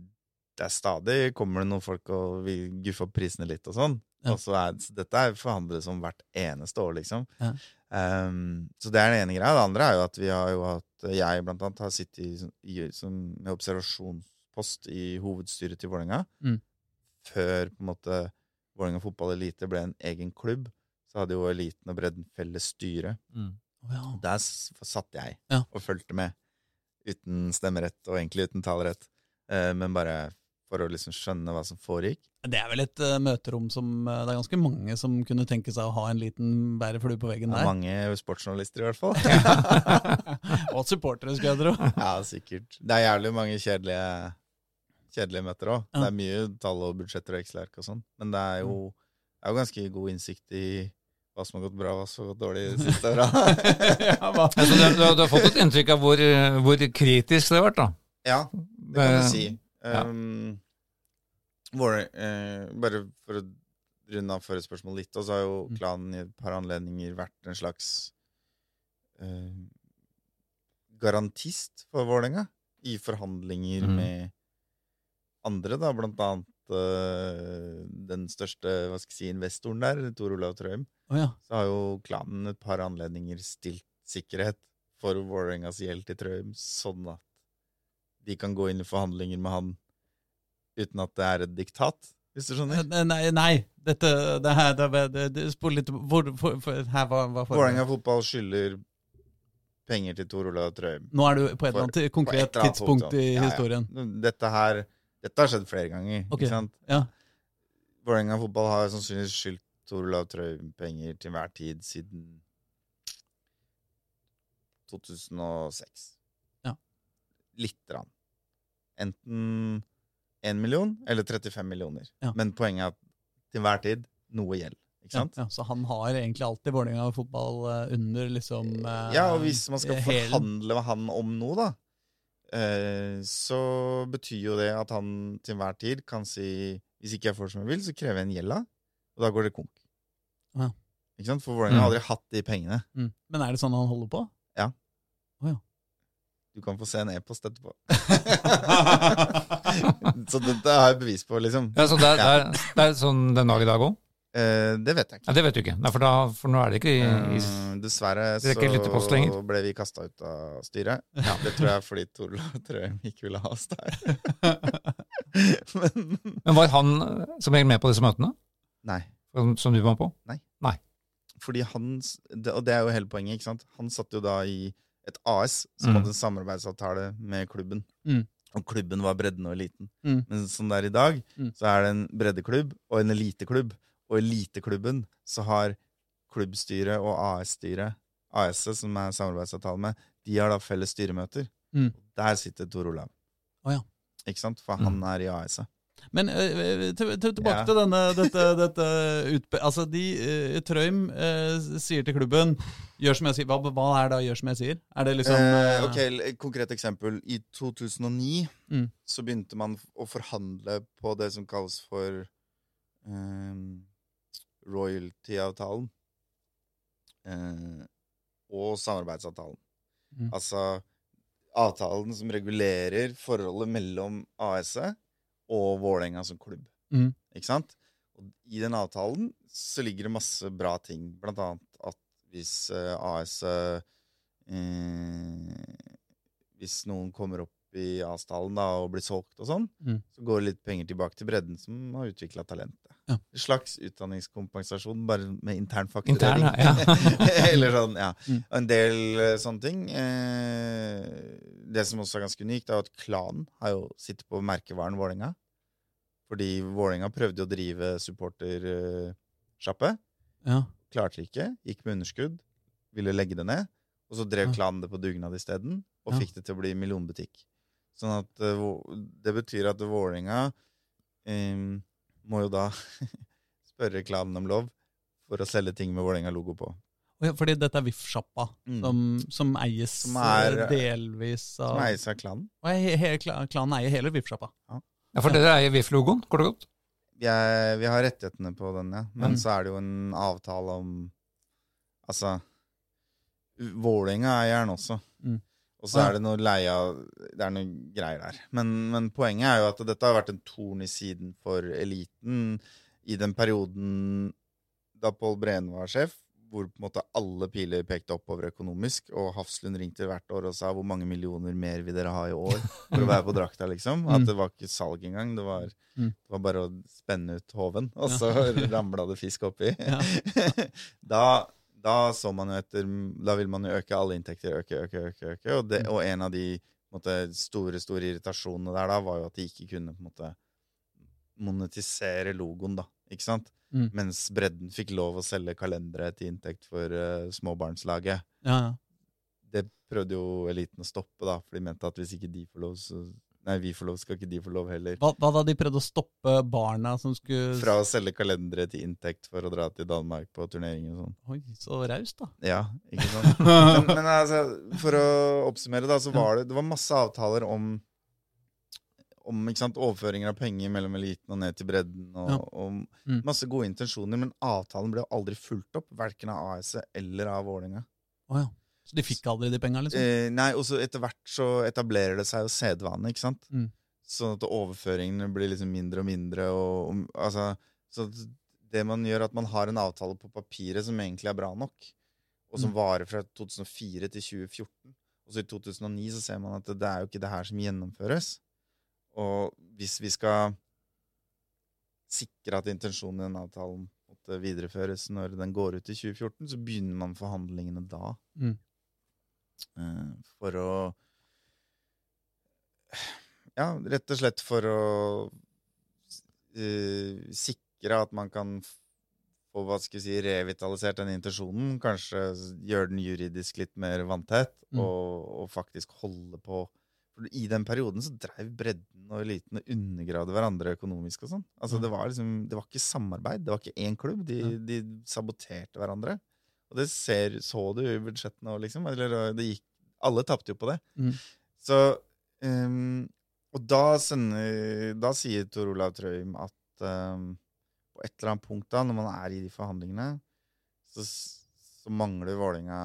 S1: det er stadig kommer det noen folk og vil guffe opp prisene litt og sånn.
S2: Ja.
S1: Og så er, så dette er forhandlet som hvert eneste år, liksom.
S2: Ja.
S1: Um, så det er den ene greia. Det andre er jo at vi har jo hatt Jeg blant annet har sittet i, i, som, med observasjonspost i hovedstyret til Vålerenga.
S2: Mm.
S1: Før på en måte Vålerenga fotball elite ble en egen klubb, så hadde jo eliten og bredden felles styre.
S3: Mm.
S2: Oh, ja.
S1: Der satt jeg og fulgte med. Uten stemmerett, og egentlig uten talerett. uh, men bare for å liksom skjønne hva som foregikk.
S2: Det er vel et uh, møterom som uh, Det er ganske mange som kunne tenke seg å ha en liten bæreflue på veggen
S1: er
S2: der.
S1: mange sportsjournalister, i hvert fall.
S2: Og supportere, skulle jeg tro.
S1: ja, sikkert. Det er jævlig mange kjedelige, kjedelige møter òg.
S2: Ja.
S1: Det er mye tall og budsjetter og Excel-ark og sånn. Men det er, jo, det er jo ganske god innsikt i hva som har gått bra, hva som har gått dårlig de siste åra.
S2: ja.
S3: Altså, du, du, du har fått et inntrykk av hvor, hvor kritisk det har vært, da.
S1: ja, det kan du si. Um, Våle- eh, bare for å runde av forrige spørsmål litt, og så har jo
S2: Mm.
S1: klanen i et par anledninger vært en slags eh, garantist for Vålerenga i forhandlinger
S3: mm.
S1: med andre, da, blant annet eh, den største hva skal jeg si, investoren der, Tor Olav Trøim.
S2: Oh, ja.
S1: Så har jo klanen et par anledninger stilt sikkerhet for Vålerengas gjeld til Trøim, sånn at de kan gå inn i forhandlinger med han uten at det er et diktat, hvis du skjønner.
S2: Eh, Nei, nei. Dette det her det, det, det, Spol litt hvor, for, for, Her var, var
S1: Vålerenga fotball skylder penger til Tor Olav Trøim.
S2: Nå er du på et eller annet konkret
S1: et
S2: tidspunkt i
S1: ja. historien. ja. Dette her Dette har skjedd flere ganger.
S2: Ok,
S1: ikke sant?
S2: ja.
S1: Vålerenga fotball har sannsynligvis skyldt Tor Olav Trøim penger til hver tid siden 2006.
S2: Ja.
S1: Lite grann. Enten 1 million eller 35 millioner.
S2: Ja.
S1: Men poenget er at til hver tid noe gjeld. Ikke
S2: Ja,
S1: sant?
S2: ja, så han har egentlig alltid Vålerenga fotball eh, under liksom eh,
S1: Ja, og hvis man skal
S2: helen.
S1: forhandle med han om noe, da, eh, så betyr jo det at han til enhver tid kan si hvis ikke jeg får som jeg vil, så krever jeg en gjelda, og da går det konk.
S2: Ja.
S1: Ikke sant? For Vålerenga har
S3: Mm.
S1: aldri hatt de pengene.
S2: mm. Men er det sånn han holder på?
S1: Du kan få se en e-post etterpå. så dette har jeg bevis på, liksom.
S3: Ja, så det, er- det, er, det er sånn den dag i dag òg?
S1: Eh, det vet jeg ikke.
S3: Ja, det vet du ikke, Nei, for, da, for nå er det ikke i, i
S1: mm, dessverre
S3: er
S1: så ble vi kasta ut av styret. Ja. Det tror jeg er fordi Torla Trøim ikke ville ha oss der. Men
S3: Men var han eh, som regel med på disse møtene?
S1: nei.
S3: Som, som du var på? Nei. Nei.
S1: Fordi han, Og det er jo hele poenget. ikke sant? Han satt jo da i et AS som
S3: Mm.
S1: hadde en samarbeidsavtale med klubben.
S2: Mm.
S1: Og klubben var bredden og eliten.
S2: Mm.
S1: Men som det er i dag,
S2: Mm.
S1: så er det en breddeklubb og en eliteklubb. Og i eliteklubben så har klubbstyret og AS-styret, AS-et som er samarbeidsavtale med, de har da felles styremøter.
S2: Mm.
S1: Der sitter Tor Olav.
S2: Oh, ja.
S1: Ikke sant? For
S3: Mm.
S1: han er i AS-et.
S2: Men uh, til, til, tilbake
S1: Ja.
S2: til denne, dette, dette utbe... Altså, de uh, Trøim uh, sier til klubben 'gjør som jeg sier'. Hva, hva er det 'gjør som jeg sier'? Er det liksom
S1: ok, et Konkret eksempel. I 2009
S2: Mm.
S1: så begynte man å forhandle på det som kalles for um, royalty-avtalen. Og samarbeidsavtalen.
S2: Mm.
S1: Altså avtalen som regulerer forholdet mellom AS-et og Vålerenga som klubb.
S2: Mm.
S1: Ikke sant? Og I den avtalen så ligger det masse bra ting. Blant annet at hvis eh, AS-et eh, Hvis noen kommer opp i AS-talen og blir solgt og sånn,
S2: Mm.
S1: så går det litt penger tilbake til bredden som har utvikla talentet.
S2: Ja.
S1: Slags utdanningskompensasjon, bare med intern
S3: Intern, ja.
S1: Eller sånn, ja.
S2: Mm.
S1: En del eh, sånne ting. Eh, det som også er ganske unikt, er at klanen har jo sittet på merkevaren Vålerenga. Fordi Vålerenga prøvde jo å drive supportersjappe.
S2: ja.
S1: Klarte ikke. Gikk med underskudd. Ville legge det ned. Og så drev klanen det på dugnad isteden, og
S2: Ja.
S1: fikk det til å bli millionbutikk. Sånn at eh, Det betyr at Vålerenga eh, må jo da spørre klanen om lov for å selge ting med Vålerenga-logo på.
S2: Ja, Fordi dette er VIF-sjappa,
S1: Mm.
S2: som, som eies
S1: Som er,
S2: eh, delvis av
S1: Som eies av klanen.
S2: Og he, he, klanen eier hele VIF-sjappa.
S3: ja, for dere eier VIF-logoen, kort og godt?
S1: Vi, er, vi har rettighetene på den, ja. Men
S2: Mm.
S1: så er det jo en avtale om Altså Vålerenga eier den også.
S2: Mm.
S1: Og så er det noe leia Det er noe greier der. Men, men poenget er jo at dette har vært en torn i siden for eliten i den perioden da Pål Breen var sjef, hvor på en måte alle piler pekte oppover økonomisk, og Hafslund ringte hvert år og sa hvor mange millioner mer vil dere ha i år for å være på drakta, liksom. At
S2: Mm.
S1: det var ikke salg engang. Det var,
S2: Mm.
S1: det var bare å spenne ut håven, og så ramla det fisk oppi. Da, da så man jo etter Da vil man jo øke alle inntekter, øke, øke, øke. øke og, det, og en av de måte, store store irritasjonene der da, var jo at de ikke kunne på en måte monetisere logoen, da. Ikke sant?
S2: Mm.
S1: Mens bredden fikk lov å selge kalendere til inntekt for uh, småbarnslaget.
S2: Ja, ja.
S1: Det prøvde jo eliten å stoppe, da, for de mente at hvis ikke de får lov, så Nei, vi får lov, skal ikke de få lov heller.
S2: Hva, hva da de prøvde å stoppe barna som skulle
S1: Fra å selge kalendere til inntekt for å dra til Danmark på turnering og sånn.
S2: Oi, så raust, da.
S1: Ja, ikke sant? Men, men altså, for å oppsummere, da, så var det, det var masse avtaler om om ikke sant, overføringer av penger mellom eliten og ned til bredden. Og,
S2: Ja.
S1: og
S2: Mm.
S1: masse gode intensjoner, men avtalen ble aldri fulgt opp. Verken av AS-et eller av Vålerenga.
S2: Oh, ja. Så de fikk aldri de penga, liksom?
S1: Eh, nei, og så etter hvert så etablerer det seg jo sedvane, ikke sant?
S2: Mm.
S1: Sånn at overføringene blir liksom mindre og mindre. Og, og, altså, så det man gjør, at man har en avtale på papiret som egentlig er bra nok, og som
S2: Mm.
S1: varer fra 2004 til 2014. Og så i 2009 så ser man at det, det er jo ikke det her som gjennomføres. Og hvis vi skal sikre at intensjonen i den avtalen måtte videreføres når den går ut i 2014, så begynner man forhandlingene da.
S2: Mm.
S1: Eh, for å Ja, rett og slett for å eh, sikre at man kan få hva skal si, revitalisert den intensjonen. Kanskje gjøre den juridisk litt mer vanntett,
S2: Mm.
S1: og, og faktisk holde på For I den perioden så dreiv bredden og eliten og undergravde hverandre økonomisk. og sånn. Altså. Det var liksom, det var ikke samarbeid, det var ikke én klubb. De,
S2: Ja.
S1: de saboterte hverandre. Og det ser, så du i budsjettene òg, liksom. Eller det gikk Alle tapte jo på det.
S2: Mm.
S1: Så um, Og da sender Da sier Tor Olav Trøim at um, på et eller annet punkt da, når man er i de forhandlingene, så, så mangler Vålerenga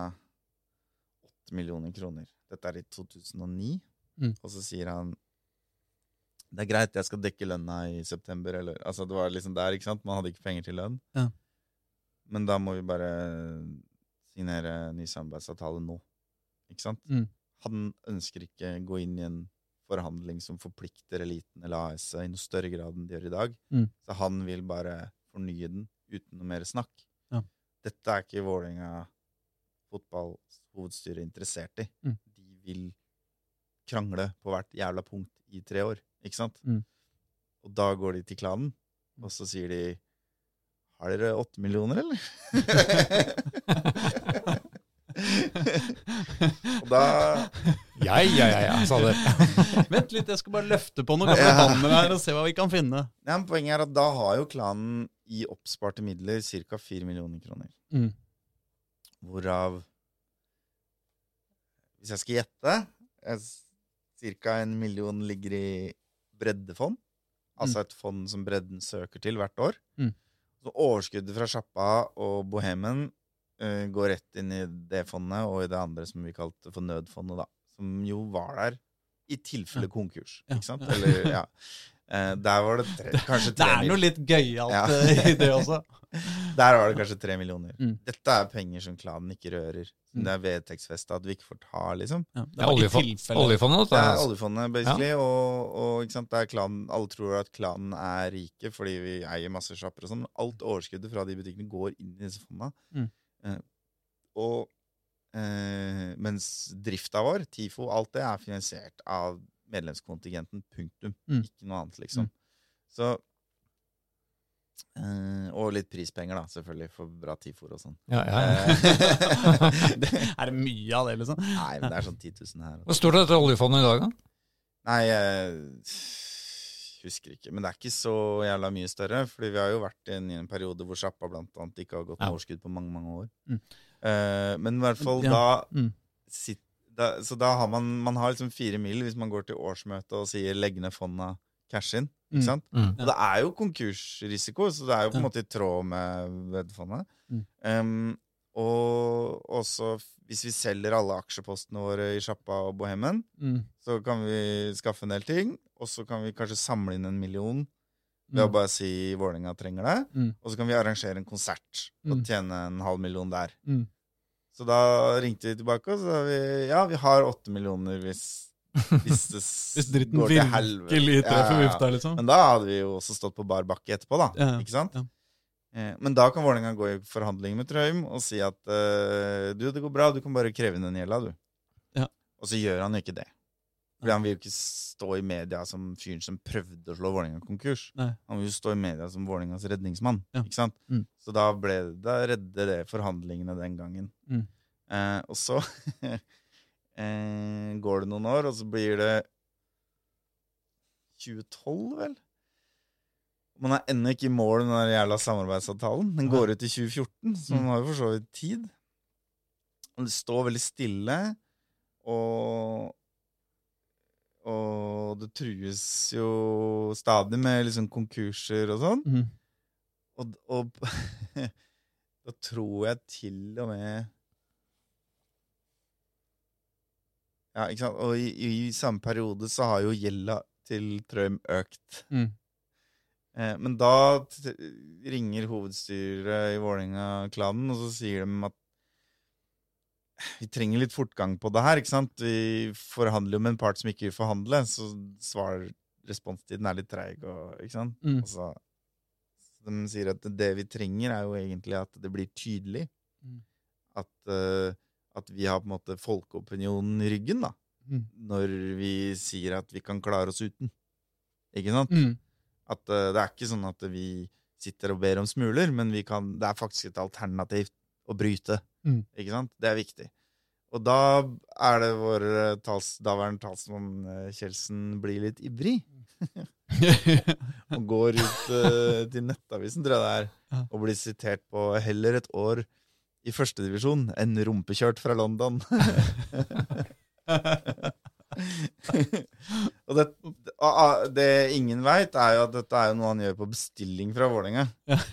S1: åtte millioner kroner. Dette er i 2009.
S2: Mm.
S1: Og så sier han Det er greit, jeg skal dekke lønna i september, eller Altså, det var liksom der, ikke sant? Man hadde ikke penger til lønn.
S2: Ja.
S1: Men da må vi bare signere ny samarbeidsavtale nå. Ikke sant?
S2: Mm.
S1: Han ønsker ikke gå inn i en forhandling som forplikter eliten eller AS-et i noe større grad enn de gjør i dag.
S2: Mm.
S1: Så han vil bare fornye den uten noe mer snakk.
S2: Ja.
S1: Dette er ikke Vålerenga fotballhovedstyre interessert i.
S2: Mm.
S1: De vil krangle på hvert jævla punkt i tre år, ikke sant?
S2: Mm.
S1: Og da går de til klanen, og så sier de Har dere åtte millioner, eller? og da
S3: Ja, ja, ja, ja, sa det.
S2: Vent litt, jeg skal bare løfte på noen gamle
S1: Ja.
S2: banner her og se hva vi kan finne.
S1: ja, men Poenget er at da har jo klanen i oppsparte midler ca. fire millioner kroner.
S2: Mm.
S1: Hvorav Hvis jeg skal gjette Ca. en million ligger i breddefond. Altså et fond som bredden søker til hvert år.
S2: Mm.
S1: Så overskuddet fra sjappa og bohemen uh, går rett inn i det fondet og i det andre som vi kalte for nødfondet, da. Som jo var der i tilfelle konkurs. Ikke sant? Eller, ja. Eh, der var det tre, kanskje
S2: Det er noe litt gøyalt
S1: Ja.
S2: eh, i det også.
S1: Der var det kanskje tre millioner.
S2: Mm.
S1: Dette er penger som klanen ikke rører.
S2: Mm.
S1: det er vedtektsfesta at vi ikke får ta, liksom.
S2: Ja, det er
S3: Oljefondet,
S1: Det er oljefondet, basically. Og, og ikke sant? Det er klanen, alle tror at klanen er rike fordi vi eier masse sjapper og sånn. Men alt overskuddet fra de butikkene går inn i disse fondene.
S2: Mm.
S1: Eh, og eh, mens drifta vår, TIFO, alt det er finansiert av medlemskontingenten. Punktum.
S2: Mm.
S1: Ikke noe annet, liksom.
S2: Mm.
S1: Så Uh, Og litt prispenger, da, selvfølgelig, for bra TIFO-er og sånn.
S3: Ja, ja.
S2: ja. Er det mye av det, liksom?
S1: Nei, men det er sånn 10 000 her.
S3: Hvor stort er dette oljefondet i dag, da?
S1: Nei, jeg husker ikke. Men det er ikke så jævla mye større. Fordi vi har jo vært i en, i en periode hvor sjappa blant annet ikke har gått med
S3: Ja.
S1: overskudd på mange, mange år.
S2: Mm.
S1: Uh, men i hvert fall
S2: Ja.
S1: da,
S2: Mm.
S1: sitt, da Så da har man, man har liksom fire mil hvis man går til årsmøte og sier 'legg ned fonda, cash in'.
S2: Mm.
S1: Ikke sant?
S3: Mm.
S1: Og det er jo konkursrisiko, så det er jo på en måte i tråd med vedfondet.
S2: Mm.
S1: Um, og også hvis vi selger alle aksjepostene våre i sjappa og Bohemen,
S2: Mm.
S1: så kan vi skaffe en del ting, og så kan vi kanskje samle inn en million ved å bare si Vålerenga trenger det.
S2: Mm.
S1: Og så kan vi arrangere en konsert og
S2: Mm.
S1: tjene en halv million der. Så da ringte vi tilbake, og så sa vi ja, vi har åtte millioner hvis, hvis det
S2: Hvis dritten
S1: går til helvete. Ja, ja,
S2: liksom.
S1: Men da hadde vi jo også stått på bar bakke etterpå, da.
S2: Ja.
S1: Ikke sant? Eh, Men da kan Vålerenga gå i forhandling med Trøim og si at eh, du, det går bra, du kan bare kreve inn den gjelda, du.
S2: Ja.
S1: Og så gjør han jo ikke det. Fordi han vil jo ikke stå i media som fyren som prøvde å slå Vålerenga konkurs.
S2: Nei.
S1: Han vil jo stå i media som Vålerengas redningsmann.
S2: Ja.
S1: Ikke sant?
S2: Mm.
S1: Så da, ble, da redde det forhandlingene den gangen.
S2: Mm.
S1: Eh, og så eh, går det noen år, og så blir det 2012, vel? Man er ennå ikke i mål med den jævla samarbeidsavtalen. Den går ut i 2014, så man har jo for så vidt tid. Og det står veldig stille, og Og det trues jo stadig med liksom konkurser og sånn.
S2: Mm.
S1: Og, og da tror jeg til og med Ja, ikke sant? Og i, i samme periode så har jo gjelda til Trøim økt.
S2: Mm.
S1: Eh, men da ringer hovedstyret i Vålerenga-klanen, og så sier de at vi trenger litt fortgang på det her, ikke sant? Vi forhandler jo med en part som ikke vil forhandle, så svar, responstiden er litt treig, og, ikke sant?
S2: Mm.
S1: Så, de sier at det vi trenger er jo egentlig at det blir tydelig.
S2: Mm.
S1: At, uh, at vi har på en måte folkeopinionen i ryggen, da.
S2: Mm.
S1: Når vi sier at vi kan klare oss uten. Ikke sant?
S2: Mm.
S1: At uh, det er ikke sånn at vi sitter og ber om smuler, men vi kan, det er faktisk et alternativ å bryte.
S2: Mm.
S1: Ikke sant? Det er viktig. Og da er det vår eh, tals, daværende talsmann Kjelsen Kjeldsen blir litt ivrig. og går ut uh, til Nettavisen, tror jeg det er, og blir sitert på heller et år i førstedivisjon enn rumpekjørt fra London. og det, det ingen veit, er jo at dette er noe han gjør på bestilling fra Vålerenga.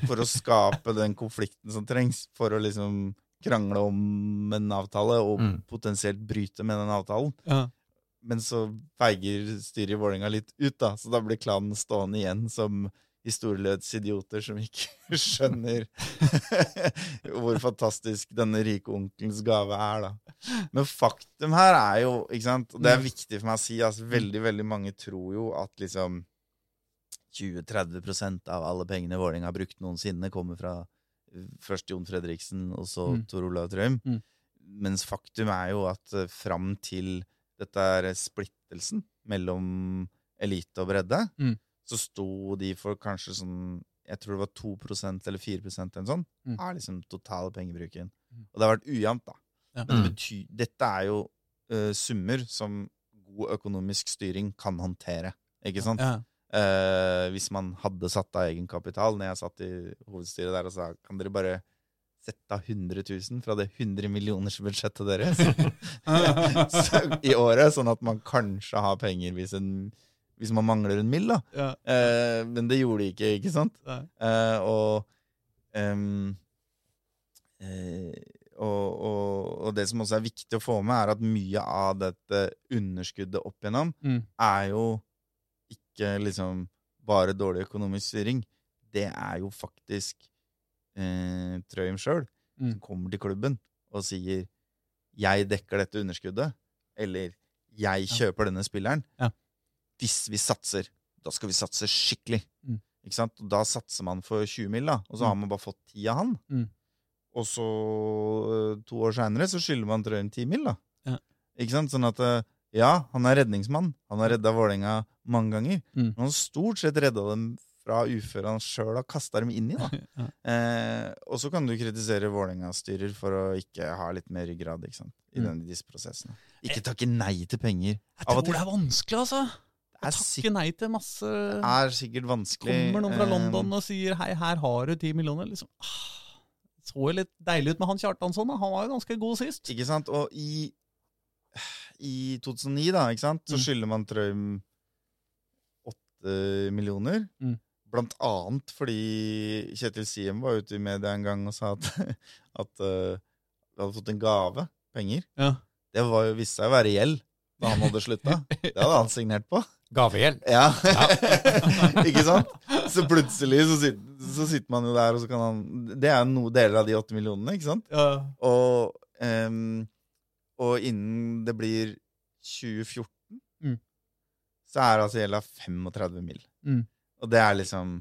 S1: For å skape den konflikten som trengs for å liksom krangle om en avtale, og
S3: Mm.
S1: potensielt bryte med den avtalen.
S2: ja.
S1: men så feiger styret i Vålerenga litt ut, da. Så da blir klanen stående igjen som historieløse idioter som ikke skjønner hvor fantastisk denne rike onkelens gave er, da. Men faktum her er jo, ikke sant, og det er viktig for meg å si, altså veldig, veldig mange tror jo at liksom 20-30% av alle pengene Vålerenga har brukt noensinne, kommer fra først Jon Fredriksen og så
S2: Mm.
S1: Tor Olav Trøim.
S2: Mm.
S1: Mens faktum er jo at uh, fram til dette er splittelsen mellom elite og bredde,
S2: Mm.
S1: så sto de for kanskje sånn Jeg tror det var 2% eller 4% eller sånn.
S2: Mm.
S1: er liksom totale pengebruken.
S2: Mm.
S1: Og det har vært ujevnt, da.
S2: Ja.
S1: Men det
S3: Mm.
S1: betyr, dette er jo uh, summer som god økonomisk styring kan håndtere. Ikke sant?
S2: Ja.
S1: Eh, hvis man hadde satt av egenkapital Når jeg satt i hovedstyret der og sa kan dere bare sette av 100 000 fra det 100 millioners budsjettet deres så, i året, sånn at man kanskje har penger hvis, en, hvis man mangler en mill. da.
S2: ja.
S1: Eh, men det gjorde de ikke, ikke sant? Eh, og, um, eh, og, og, og det som også er viktig å få med, er at mye av dette underskuddet opp igjennom
S2: Mm.
S1: er jo ikke liksom bare dårlig økonomisk styring. Det er jo faktisk eh, Trøim sjøl
S2: Mm.
S1: som kommer til klubben og sier 'jeg dekker dette underskuddet', eller 'jeg kjøper denne spilleren'.
S2: Ja.
S1: Hvis vi satser, da skal vi satse skikkelig.
S2: Mm.
S1: Ikke sant? Og da satser man for 20 mill., da, og så
S2: Mm.
S1: har man bare fått 10 av han.
S2: Mm.
S1: Og så, eh, to år seinere, så skylder man Trøim 10 mill., da.
S2: Ja.
S1: Ikke sant? Sånn at eh, ja, han er redningsmann. Han har redda Vålerenga mange ganger.
S2: Mm.
S1: Men han har stort sett redda dem fra uføret han sjøl har kasta dem inn i.
S2: Ja.
S1: Eh, og så kan du kritisere Vålerenga-styrer for å ikke ha litt mer ryggrad i
S2: Mm.
S1: disse prosessene. Ikke takke nei til penger.
S2: Jeg tror det er vanskelig, altså.
S1: Er,
S2: Takke nei til masse Det
S1: er sikkert vanskelig.
S2: Kommer noen fra
S1: eh,
S2: London og sier 'hei, her har du ti millioner'. Liksom. Ah, Så litt deilig ut med han Kjartansson. da. Han var jo ganske god sist.
S1: Ikke sant? Og i, i 2009, da, ikke sant, så
S2: Mm.
S1: skylder man Trøim åtte millioner.
S2: Mm.
S1: Blant annet fordi Kjetil Siem var ute i media en gang og sa at, at uh, vi hadde fått en gave, penger.
S2: Ja.
S1: Det var viste seg å være gjeld da han hadde slutta. Det hadde han signert på.
S3: Gavegjeld.
S1: Ja, ikke sant? Så plutselig så sitter, så sitter man jo der, og så kan han Det er jo noe deler av de åtte millionene, ikke sant?
S2: Ja.
S1: Og, ehm, og innen det blir 2014,
S2: Mm.
S1: så er altså gjelda 35 mill.
S2: Mm.
S1: Og det er liksom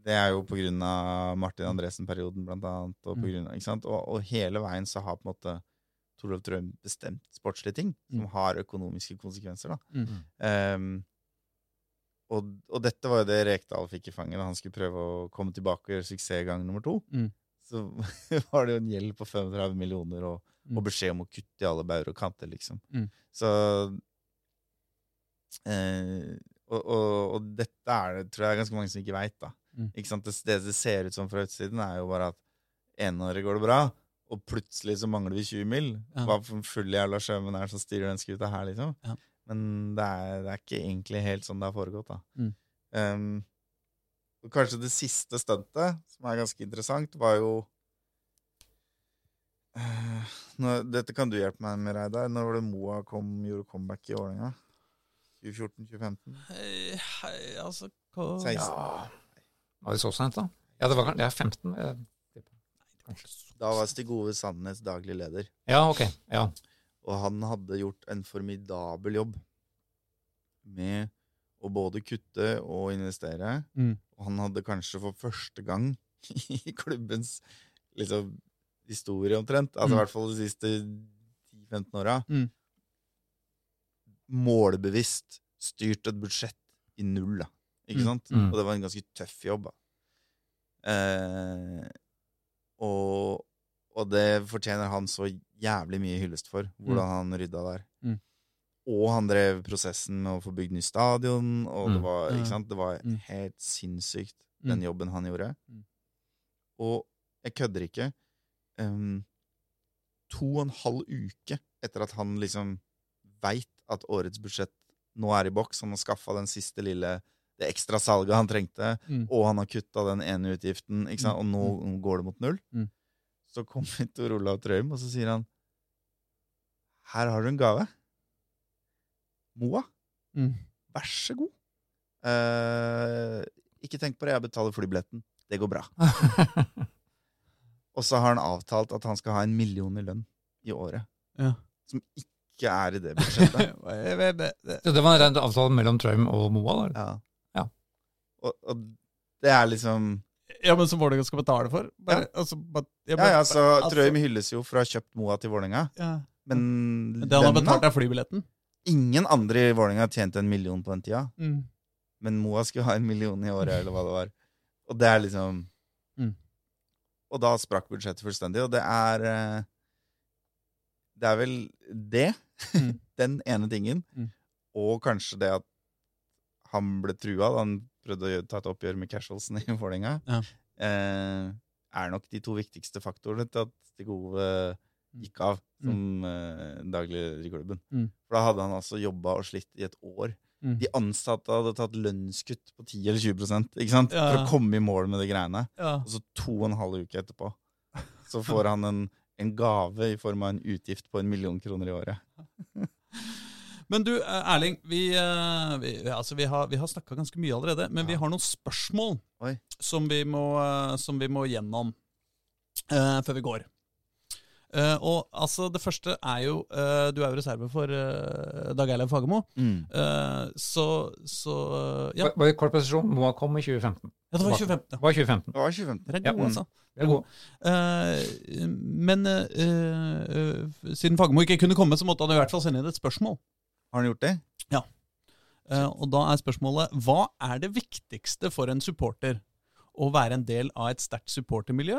S1: Det er jo på grunn av Martin Andresen-perioden, blant annet. Og, på
S2: Mm.
S1: grunn av, ikke sant? Og, og hele veien så har på en måte Torolf Trøim bestemt sportslige ting som
S2: Mm.
S1: har økonomiske konsekvenser. da.
S2: Mm.
S1: Ehm, og, og dette var jo det Rekdal fikk i fanget da han skulle prøve å komme tilbake og gjøre suksess gang nummer to.
S2: Mm.
S1: Så var det jo en gjeld på 35 millioner og,
S2: Mm.
S1: og beskjed om å kutte i alle bauger og kanter, liksom.
S2: Mm.
S1: Så eh, og, og, og dette er det, tror jeg er ganske mange som ikke veit, da.
S2: Mm.
S1: Ikke sant? Det, det det ser ut som fra utsiden, er jo bare at ene året går det bra, og plutselig så mangler vi 20 mil.
S2: Ja.
S1: Hva for full jævla sjømenn er det som styrer den skuta her, liksom?
S2: Ja.
S1: Men det er, det er ikke egentlig helt sånn det har foregått, da.
S2: Mm.
S1: Um, og kanskje det siste stuntet, som er ganske interessant, var jo Eh, nå, Dette kan du hjelpe meg med, Reidar. Når var det Moa kom, gjorde comeback i Vålerenga? 2014-2015?
S2: Hei, hei, altså hva
S1: 16.
S3: Ja. Var det så sent, da? Ja, det var ja, er 15. eh,
S1: Da var Stig Ove Sandnes daglig leder.
S3: Ja, ok. Ja.
S1: Og han hadde gjort en formidabel jobb med å både kutte og investere.
S2: Mm.
S1: Og han hadde kanskje for første gang i klubbens liksom, historie omtrent, altså i
S2: Mm.
S1: hvert fall de siste 10-15 åra,
S2: Mm.
S1: målbevisst styrt et budsjett i null, da. Ikke
S2: Mm.
S1: sant?
S3: Mm.
S1: Og det var en ganske tøff jobb, da. Eh, og, og det fortjener han så jævlig mye hyllest for, hvordan han rydda der.
S2: Mm.
S1: Og han drev prosessen med å få bygd ny stadion, og det
S3: Mm.
S1: var, ikke sant? Det var
S2: Mm.
S1: helt sinnssykt, den
S2: Mm.
S1: jobben han gjorde. Og jeg kødder ikke. Um, to og en halv uke etter at han liksom veit at årets budsjett nå er i boks, han har skaffa den siste lille det ekstra salget han trengte,
S2: Mm.
S1: og han har kutta den ene utgiften, ikke sant? og nå går det mot null.
S2: Mm.
S1: Så kommer Tor Olav Trøim, og så sier han Her har du en gave. Moa,
S2: Mm.
S1: vær så god. Eh, ikke tenk på det, jeg betaler flybilletten. Det går bra. Og så har han avtalt at han skal ha en million i lønn i året.
S2: Ja.
S1: Som ikke er i det budsjettet.
S3: Så det var en avtale mellom Trøim og Moa? da?
S1: Ja.
S3: Ja.
S1: Og, og det er liksom
S2: Ja, men som Vålerenga skal betale for? Bare, altså, bare,
S1: Ja,
S2: bare-
S1: ja, så
S2: altså-
S1: Trøim hylles jo for å ha kjøpt Moa til Vålerenga,
S2: ja.
S1: men
S2: Det han har betalt, er flybilletten?
S1: Ingen andre i Vålerenga tjente en million på den tida,
S2: Mm.
S1: men Moa skulle ha en million i året, eller hva det var. Og det er liksom
S2: Mm.
S1: Og da sprakk budsjettet fullstendig, og det er eh, Det er vel det.
S2: Mm.
S1: Den ene tingen.
S2: Mm.
S1: Og kanskje det at han ble trua da han prøvde å ta et oppgjør med casualsen i Vålerenga,
S2: Ja.
S1: eh, er nok de to viktigste faktorene til at de gode gikk av som eh, daglig leder i klubben.
S2: Mm.
S1: For da hadde han altså jobba og slitt i et år.
S2: Mm.
S1: De ansatte hadde tatt lønnskutt på 10 eller 20 ikke sant?
S2: Ja.
S1: for å komme i mål med de greiene.
S2: Ja.
S1: Og så to og en halv uke etterpå så får han en, en gave i form av en utgift på en million kroner i året.
S2: Men du, eh, Erling, vi, eh, vi, altså, vi har, vi har snakka ganske mye allerede, men vi har noen spørsmål som vi, må, som vi må gjennom uh, før vi går. Eh, og altså, det første er jo uh, Du er jo reserve for uh, Dag Eilev Fagermo. Eh, så, så ja.
S3: Var, Bare kort presisjon. Moa kom i 2015.
S2: ja, det var 2015.
S3: Det var 2015.
S1: Det var 2015.
S2: Dere er
S3: Ja.
S2: gode, altså.
S3: Det er god.
S2: Eh, men siden Fagermo ikke kunne komme, så måtte han i hvert fall sende inn et spørsmål.
S1: Har han gjort det?
S2: Ja. og da er spørsmålet hva er det viktigste for en supporter? Å være en del av et sterkt supportermiljø,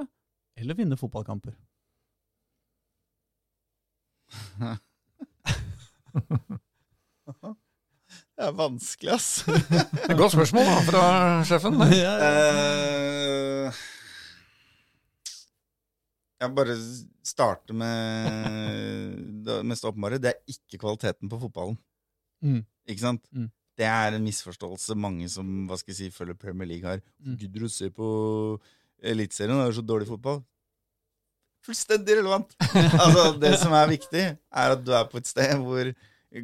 S2: eller vinne fotballkamper?
S1: Det er vanskelig, ass.
S3: Et Godt spørsmål da, fra sjefen.
S1: Eh, jeg bare starter med det mest åpenbare. Det er ikke kvaliteten på fotballen.
S2: Mm.
S1: Ikke sant?
S2: Mm.
S1: Det er en misforståelse mange som hva skal jeg si, følger Premier League, har.
S2: Mm.
S1: Gidder du se på Eliteserien? Det er jo så dårlig fotball. Fullstendig relevant! altså, det som er viktig, er at du er på et sted hvor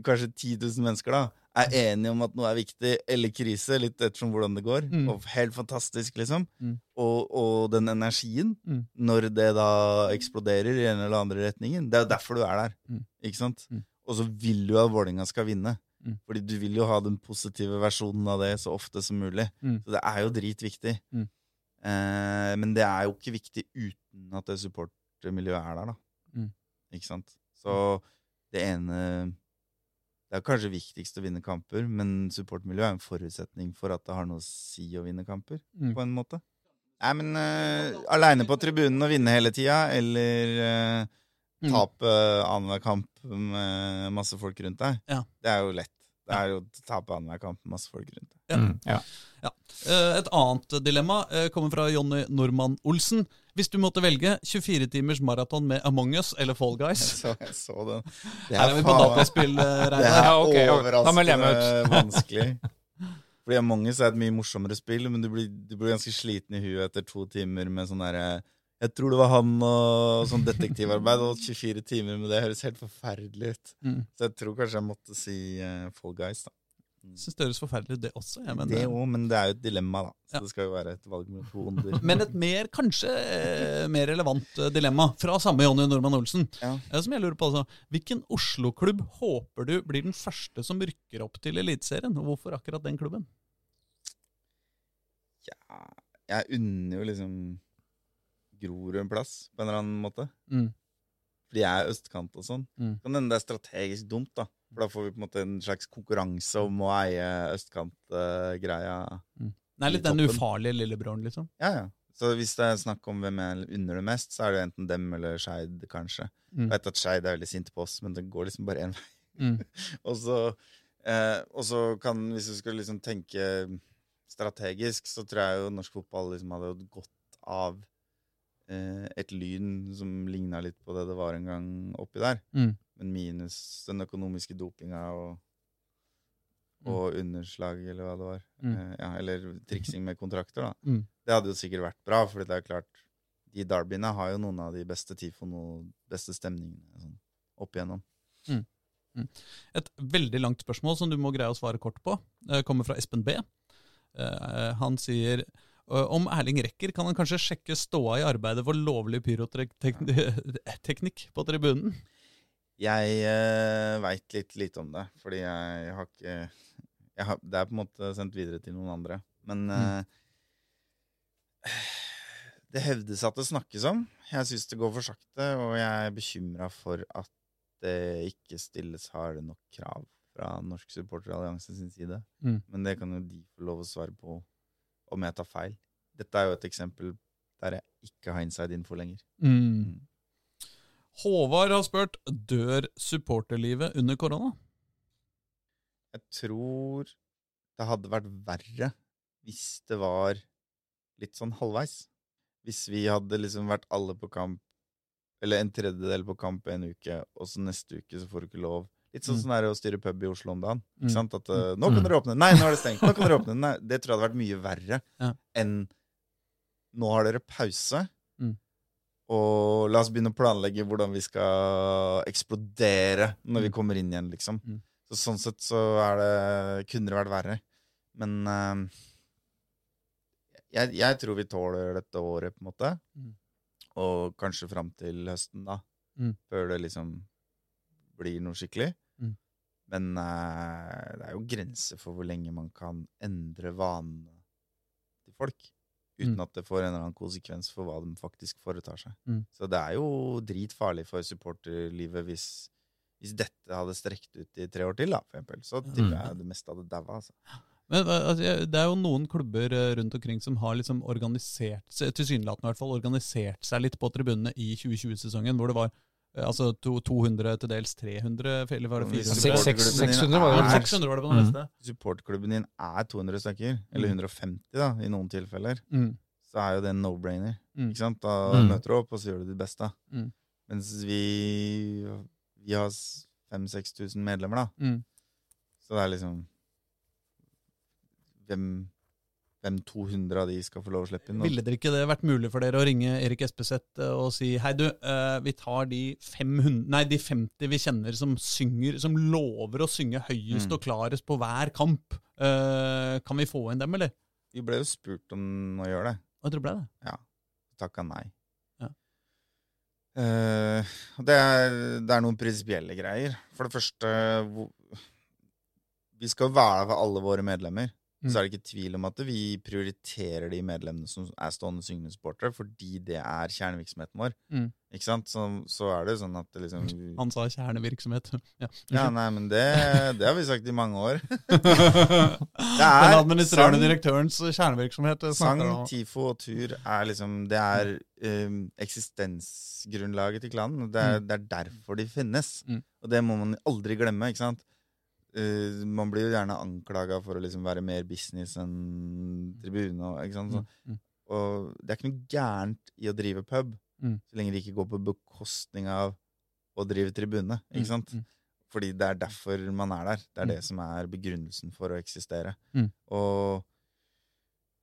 S1: kanskje 10 000 mennesker da, er enige om at noe er viktig, eller krise, litt ettersom hvordan det går.
S2: Mm.
S1: Og helt fantastisk, liksom.
S2: Mm.
S1: Og, og den energien,
S2: Mm.
S1: når det da eksploderer i en eller andre retningen, det er jo derfor du er der.
S2: Mm.
S1: Ikke sant?
S2: Mm.
S1: Og så vil du at Vålerenga skal vinne.
S2: Mm.
S1: Fordi du vil jo ha den positive versjonen av det så ofte som mulig. Så det er jo dritviktig. Eh, men det er jo ikke viktig uten at det supportermiljøet er der, da.
S2: Mm.
S1: Ikke sant? Så det ene Det er kanskje viktigst å vinne kamper, men supportmiljøet er en forutsetning for at det har noe å si å vinne kamper,
S2: Mm.
S1: på en måte. Nei, men uh, aleine på tribunen og vinne hele tida, eller uh, tape uh, annenhver kamp med masse folk rundt deg,
S2: Ja.
S1: det er jo lett. Det er jo å tape annenhver kamp med masse folk rundt.
S2: Ja.
S3: Mm, ja.
S2: Eh, Et annet dilemma eh, kommer fra Jonny Normann Olsen. Hvis du måtte velge 24 timers maraton med Among us eller Fall Guys
S1: Jeg så, jeg så den. Det
S2: Her er vi på
S1: faen-
S2: dataspill, eh,
S1: Det er
S3: Ja,
S1: overraskende vanskelig. Fordi Among us er et mye morsommere spill, men du blir, du blir ganske sliten i huet etter to timer med sånn derre Jeg tror det var han og sånn detektivarbeid, og 24 timer med det høres helt forferdelig ut.
S2: Mm.
S1: Så jeg tror kanskje jeg måtte si uh, Fall Guys, da.
S2: Syns det høres forferdelig ut, det også. Ja, men,
S1: det
S2: eh,
S1: òg, men det er jo et dilemma, da. Så
S2: Ja.
S1: det skal jo være et valg mellom to onder.
S2: men et mer, kanskje eh, mer relevant dilemma fra samme Jonny Normann Olsen.
S1: Ja.
S2: Som jeg lurer på altså, Hvilken Oslo-klubb håper du blir den første som rykker opp til Eliteserien? Og hvorfor akkurat den klubben?
S1: Ja, jeg unner jo liksom Grorud en plass, på en eller annen måte.
S2: Mm.
S1: Fordi jeg er østkant og sånn.
S2: Mm.
S1: Kan hende det er strategisk dumt, da. For da får vi på en måte en slags konkurranse om å eie østkant-greia.
S2: Det er litt den ufarlige lillebroren, liksom.
S1: ja, ja. Så hvis det er snakk om hvem jeg unner det mest, så er det enten dem eller Skeid, kanskje.
S2: Mm.
S1: Jeg vet at Skeid er veldig sint på oss, men det går liksom bare én vei.
S2: Mm.
S1: og, så, eh, og så kan, hvis du skal liksom tenke strategisk, så tror jeg jo norsk fotball liksom hadde gått av et lyn som ligna litt på det det var en gang oppi der.
S2: Mm.
S1: Men minus den økonomiske dopinga og,
S2: Mm.
S1: underslag, eller hva det var.
S2: Mm.
S1: Eh, ja, eller triksing med kontrakter, da.
S2: Mm.
S1: Det hadde jo sikkert vært bra, for det er klart De derbyene har jo noen av de beste tifoene og beste stemningene sånn, opp igjennom.
S2: Mm. Et veldig langt spørsmål som du må greie å svare kort på, eh, kommer fra Espen B. Eh, Han sier eh, om Erling rekker, kan han kanskje sjekke ståa i arbeidet for lovlig pyroteknikk på tribunen?
S1: Jeg uh, veit litt lite om det, fordi jeg har ikke jeg har, Det er på en måte sendt videre til noen andre. Men uh, det hevdes at det snakkes om. Jeg syns det går for sakte, og jeg er bekymra for at det ikke stilles harde nok krav fra Norsk Supporterallianse sin side.
S2: Mm.
S1: Men det kan jo de få lov å svare på om jeg tar feil. Dette er jo et eksempel der jeg ikke har inside info lenger.
S2: Mm. Håvard har spurt dør supporterlivet under korona.
S1: Jeg tror det hadde vært verre hvis det var litt sånn halvveis. Hvis vi hadde liksom vært alle på kamp, eller en tredjedel på kamp en uke, og så neste uke så får du ikke lov. Litt sånn
S2: Mm.
S1: som det er å styre pub i Oslo om dagen. Ikke
S2: Mm.
S1: sant? At uh, 'Nå kan dere åpne.' 'Nei, nå er det stengt.' Nå kan dere åpne. Nei, det tror jeg hadde vært mye verre
S2: Ja.
S1: enn 'Nå har dere pause',
S2: Mm.
S1: og la oss begynne å planlegge hvordan vi skal eksplodere når vi
S2: Mm.
S1: kommer inn igjen, liksom.
S2: Mm.
S1: Så sånn sett så er det, kunne det vært verre. Men uh, jeg, jeg tror vi tåler dette året, på en måte.
S2: Mm.
S1: Og kanskje fram til høsten, da.
S2: Mm.
S1: Før det liksom blir noe skikkelig.
S2: Mm.
S1: Men eh, det er jo grenser for hvor lenge man kan endre vanene til folk. Uten
S2: Mm.
S1: at det får en eller annen konsekvens for hva de faktisk foretar seg.
S2: Mm.
S1: Så det er jo dritfarlig for supporterlivet hvis, hvis dette hadde strekt ut i tre år til, da, for eksempel. Så tipper
S3: Mm.
S1: jeg det meste hadde daua, altså.
S2: Men altså, Det er jo noen klubber eh, rundt omkring som har liksom organisert seg, tilsynelatende i hvert fall, organisert seg litt på tribunene i 2020-sesongen, hvor det var altså to, 200 til dels 300, eller var det
S1: Hvis
S2: 400?
S3: Seks- seks-
S1: supporterklubben din
S3: 600 var det
S1: er-
S2: 600 var det på den
S3: Mm.
S2: Supportklubben
S1: supporterklubben din er 200 stykker, eller
S2: Mm.
S1: 150 da, i noen tilfeller,
S2: Mm.
S1: så er jo det en no-brainer.
S2: Mm.
S1: Ikke sant? Da
S3: Mm.
S1: møter du opp, og så gjør du ditt beste.
S2: Mm.
S1: Mens vi, vi har 5000-6000 medlemmer, da.
S2: Mm.
S1: Så det er liksom hvem 200 av de skal få lov å slippe inn?
S2: Ville det ikke det vært mulig for dere å ringe Erik Espeseth eh, og si hei, du, eh, vi tar de 500, nei, de 50 vi kjenner som synger, som lover å synge høyest
S1: Mm.
S2: og klarest på hver kamp. Eh, kan vi få inn dem, eller?
S1: Vi ble jo spurt om å gjøre det.
S2: Jeg tror det ble det.
S1: Takka nei.
S2: Ja.
S1: Det, er, det er noen prinsipielle greier. For det første Vi skal være for alle våre medlemmer.
S2: Mm.
S1: Så er det ikke tvil om at vi prioriterer de medlemmene som er stående syngende supportere, fordi det er kjernevirksomheten vår.
S2: Mm.
S1: Ikke sant? Så, så er det sånn at det liksom
S2: Han sa kjernevirksomhet. Ja,
S1: Ja, nei, men det, det har vi sagt i mange år.
S2: Den
S1: er
S2: administrerende
S1: sang-
S2: direktørens kjernevirksomhet. eh,
S1: Sang. TIFO og tur er liksom Det er um, eksistensgrunnlaget til klanen. Det er, det er derfor de finnes.
S2: Mm.
S1: Og det må man aldri glemme. ikke sant? Uh, man blir jo gjerne anklaga for å liksom være mer business enn tribune. Og, ikke sant? Så,
S2: Mm, mm.
S1: og det er ikke noe gærent i å drive pub,
S2: Mm.
S1: så lenge det ikke går på bekostning av å drive tribune. ikke
S2: Mm,
S1: sant?
S2: mm.
S1: Fordi det er derfor man er der. Det er det som er begrunnelsen for å eksistere. Og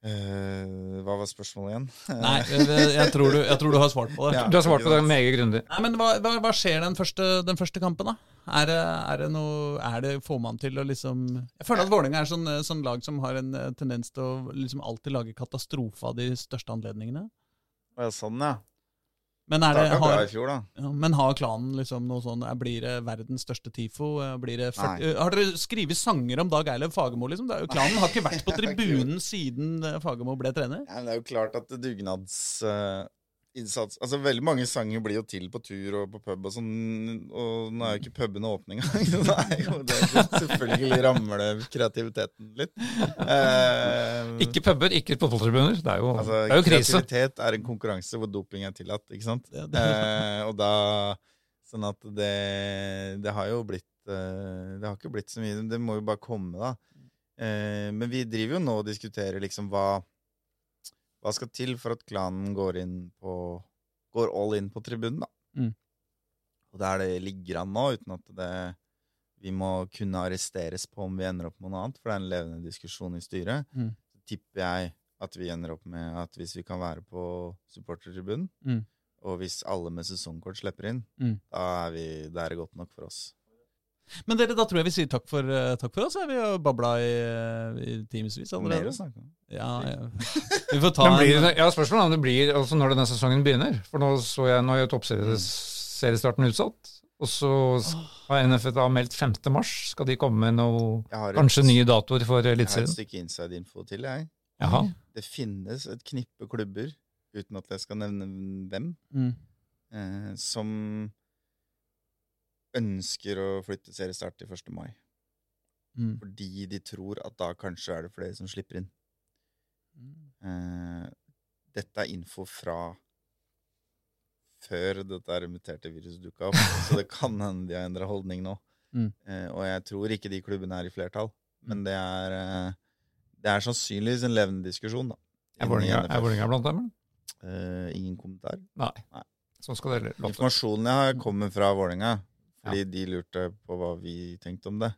S1: eh, Hva var spørsmålet igjen?
S2: Nei, jeg, tror du, jeg tror du har svart på det.
S1: Ja.
S3: Du har svart på det meget grundig.
S2: Nei, men hva, hva, hva skjer den første, den første kampen, da? Er det, er det noe er det, Får man til å liksom Jeg føler at Vålerenga er sånn, sånn lag som har en eh, tendens til å liksom alltid lage katastrofe av de største anledningene.
S1: Ja, sånn, ja.
S2: Men, det, har, ja, men har klanen liksom noe sånn Blir det verdens største TIFO? Eh, Blir det 40,
S1: Nei.
S2: eh, har dere skrevet sanger om Dag Eilev Fagermo? Liksom? Det jo, klanen har ikke vært på tribunen siden eh, Fagermo ble trener.
S1: Ja, men det er jo klart at dugnadsinnsats Altså, veldig mange sanger blir jo til på tur og på pub og sånn, og nå er jo ikke pubene åpne engang. Selvfølgelig rammer det kreativiteten litt. Uh,
S3: Ikke puber, ikke fotballtribuner. Det er jo,
S1: Altså,
S3: det er jo krise.
S1: kreativitet er en konkurranse hvor doping er tillatt, ikke sant? Eh, og da Sånn at det, det har jo blitt uh, Det har ikke blitt så mye. Det må jo bare komme, da. Men vi driver jo nå og diskuterer liksom hva Hva skal til for at klanen går inn på Går all in på tribunen, da.
S2: Mm.
S1: Og der det ligger an nå, uten at det vi må kunne arresteres på om vi ender opp med noe annet, for det er en levende diskusjon i styret.
S2: Mm.
S1: Så tipper jeg at vi ender opp med at hvis vi kan være på supportertribunen,
S2: Mm.
S1: og hvis alle med sesongkort slipper inn,
S2: Mm.
S1: da, er vi, da er det godt nok for oss.
S2: Men dere, da tror jeg vi sier takk for, eh, takk for oss. Vi har babla i, eh, i timevis allerede. Ja, ja. Vi får ta
S3: blir,
S2: en
S3: ja, spørsmålet er om det blir altså når denne sesongen begynner. For nå så jeg, nå er toppseriestarten utsatt. Og så har NFF da meldt 5. mars. Skal de komme med noe
S1: et,
S3: Kanskje nye datoer for
S1: jeg har et stykke inside-info til, jeg.
S3: Jaha.
S1: Det finnes et knippe klubber, uten at jeg skal nevne hvem,
S2: mm.
S1: eh, som ønsker å flytte seriestart til 1. mai.
S2: Mm.
S1: Fordi de tror at da kanskje er det flere som slipper inn. Eh, dette er info fra før dette muterte viruset dukka opp, så det kan hende de har endra holdning nå.
S2: Mm.
S1: Eh, og jeg tror ikke de klubbene er i flertall, men det er, eh, det er sannsynligvis en levende diskusjon, da.
S3: Er Vålerenga er blant dem?
S1: Eh, ingen kommentar.
S3: Nei.
S1: Nei.
S3: Sånn skal det låte.
S1: Informasjonen jeg har, kommer fra Vålerenga, fordi de lurte på hva vi tenkte om det.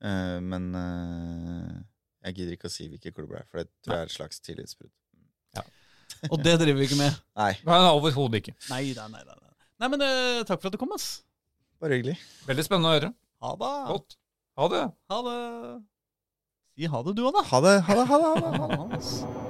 S1: Uh, men uh, jeg gidder ikke å si hvilke klubber det er, for det tror jeg er et slags tillitsbrudd.
S2: Og det driver vi ikke med.
S1: Nei,
S3: Nei, Overhodet ikke.
S2: Nei, nei, nei. nei. nei men uh, takk for at du kom, ass.
S1: bare hyggelig.
S3: Veldig spennende å høre.
S2: Ha det.
S3: Godt. Ha det.
S2: Ha det. Si ha det, du òg, da.
S1: Ha det, ha det, ha det. Ha det.
S2: Ha det, ass.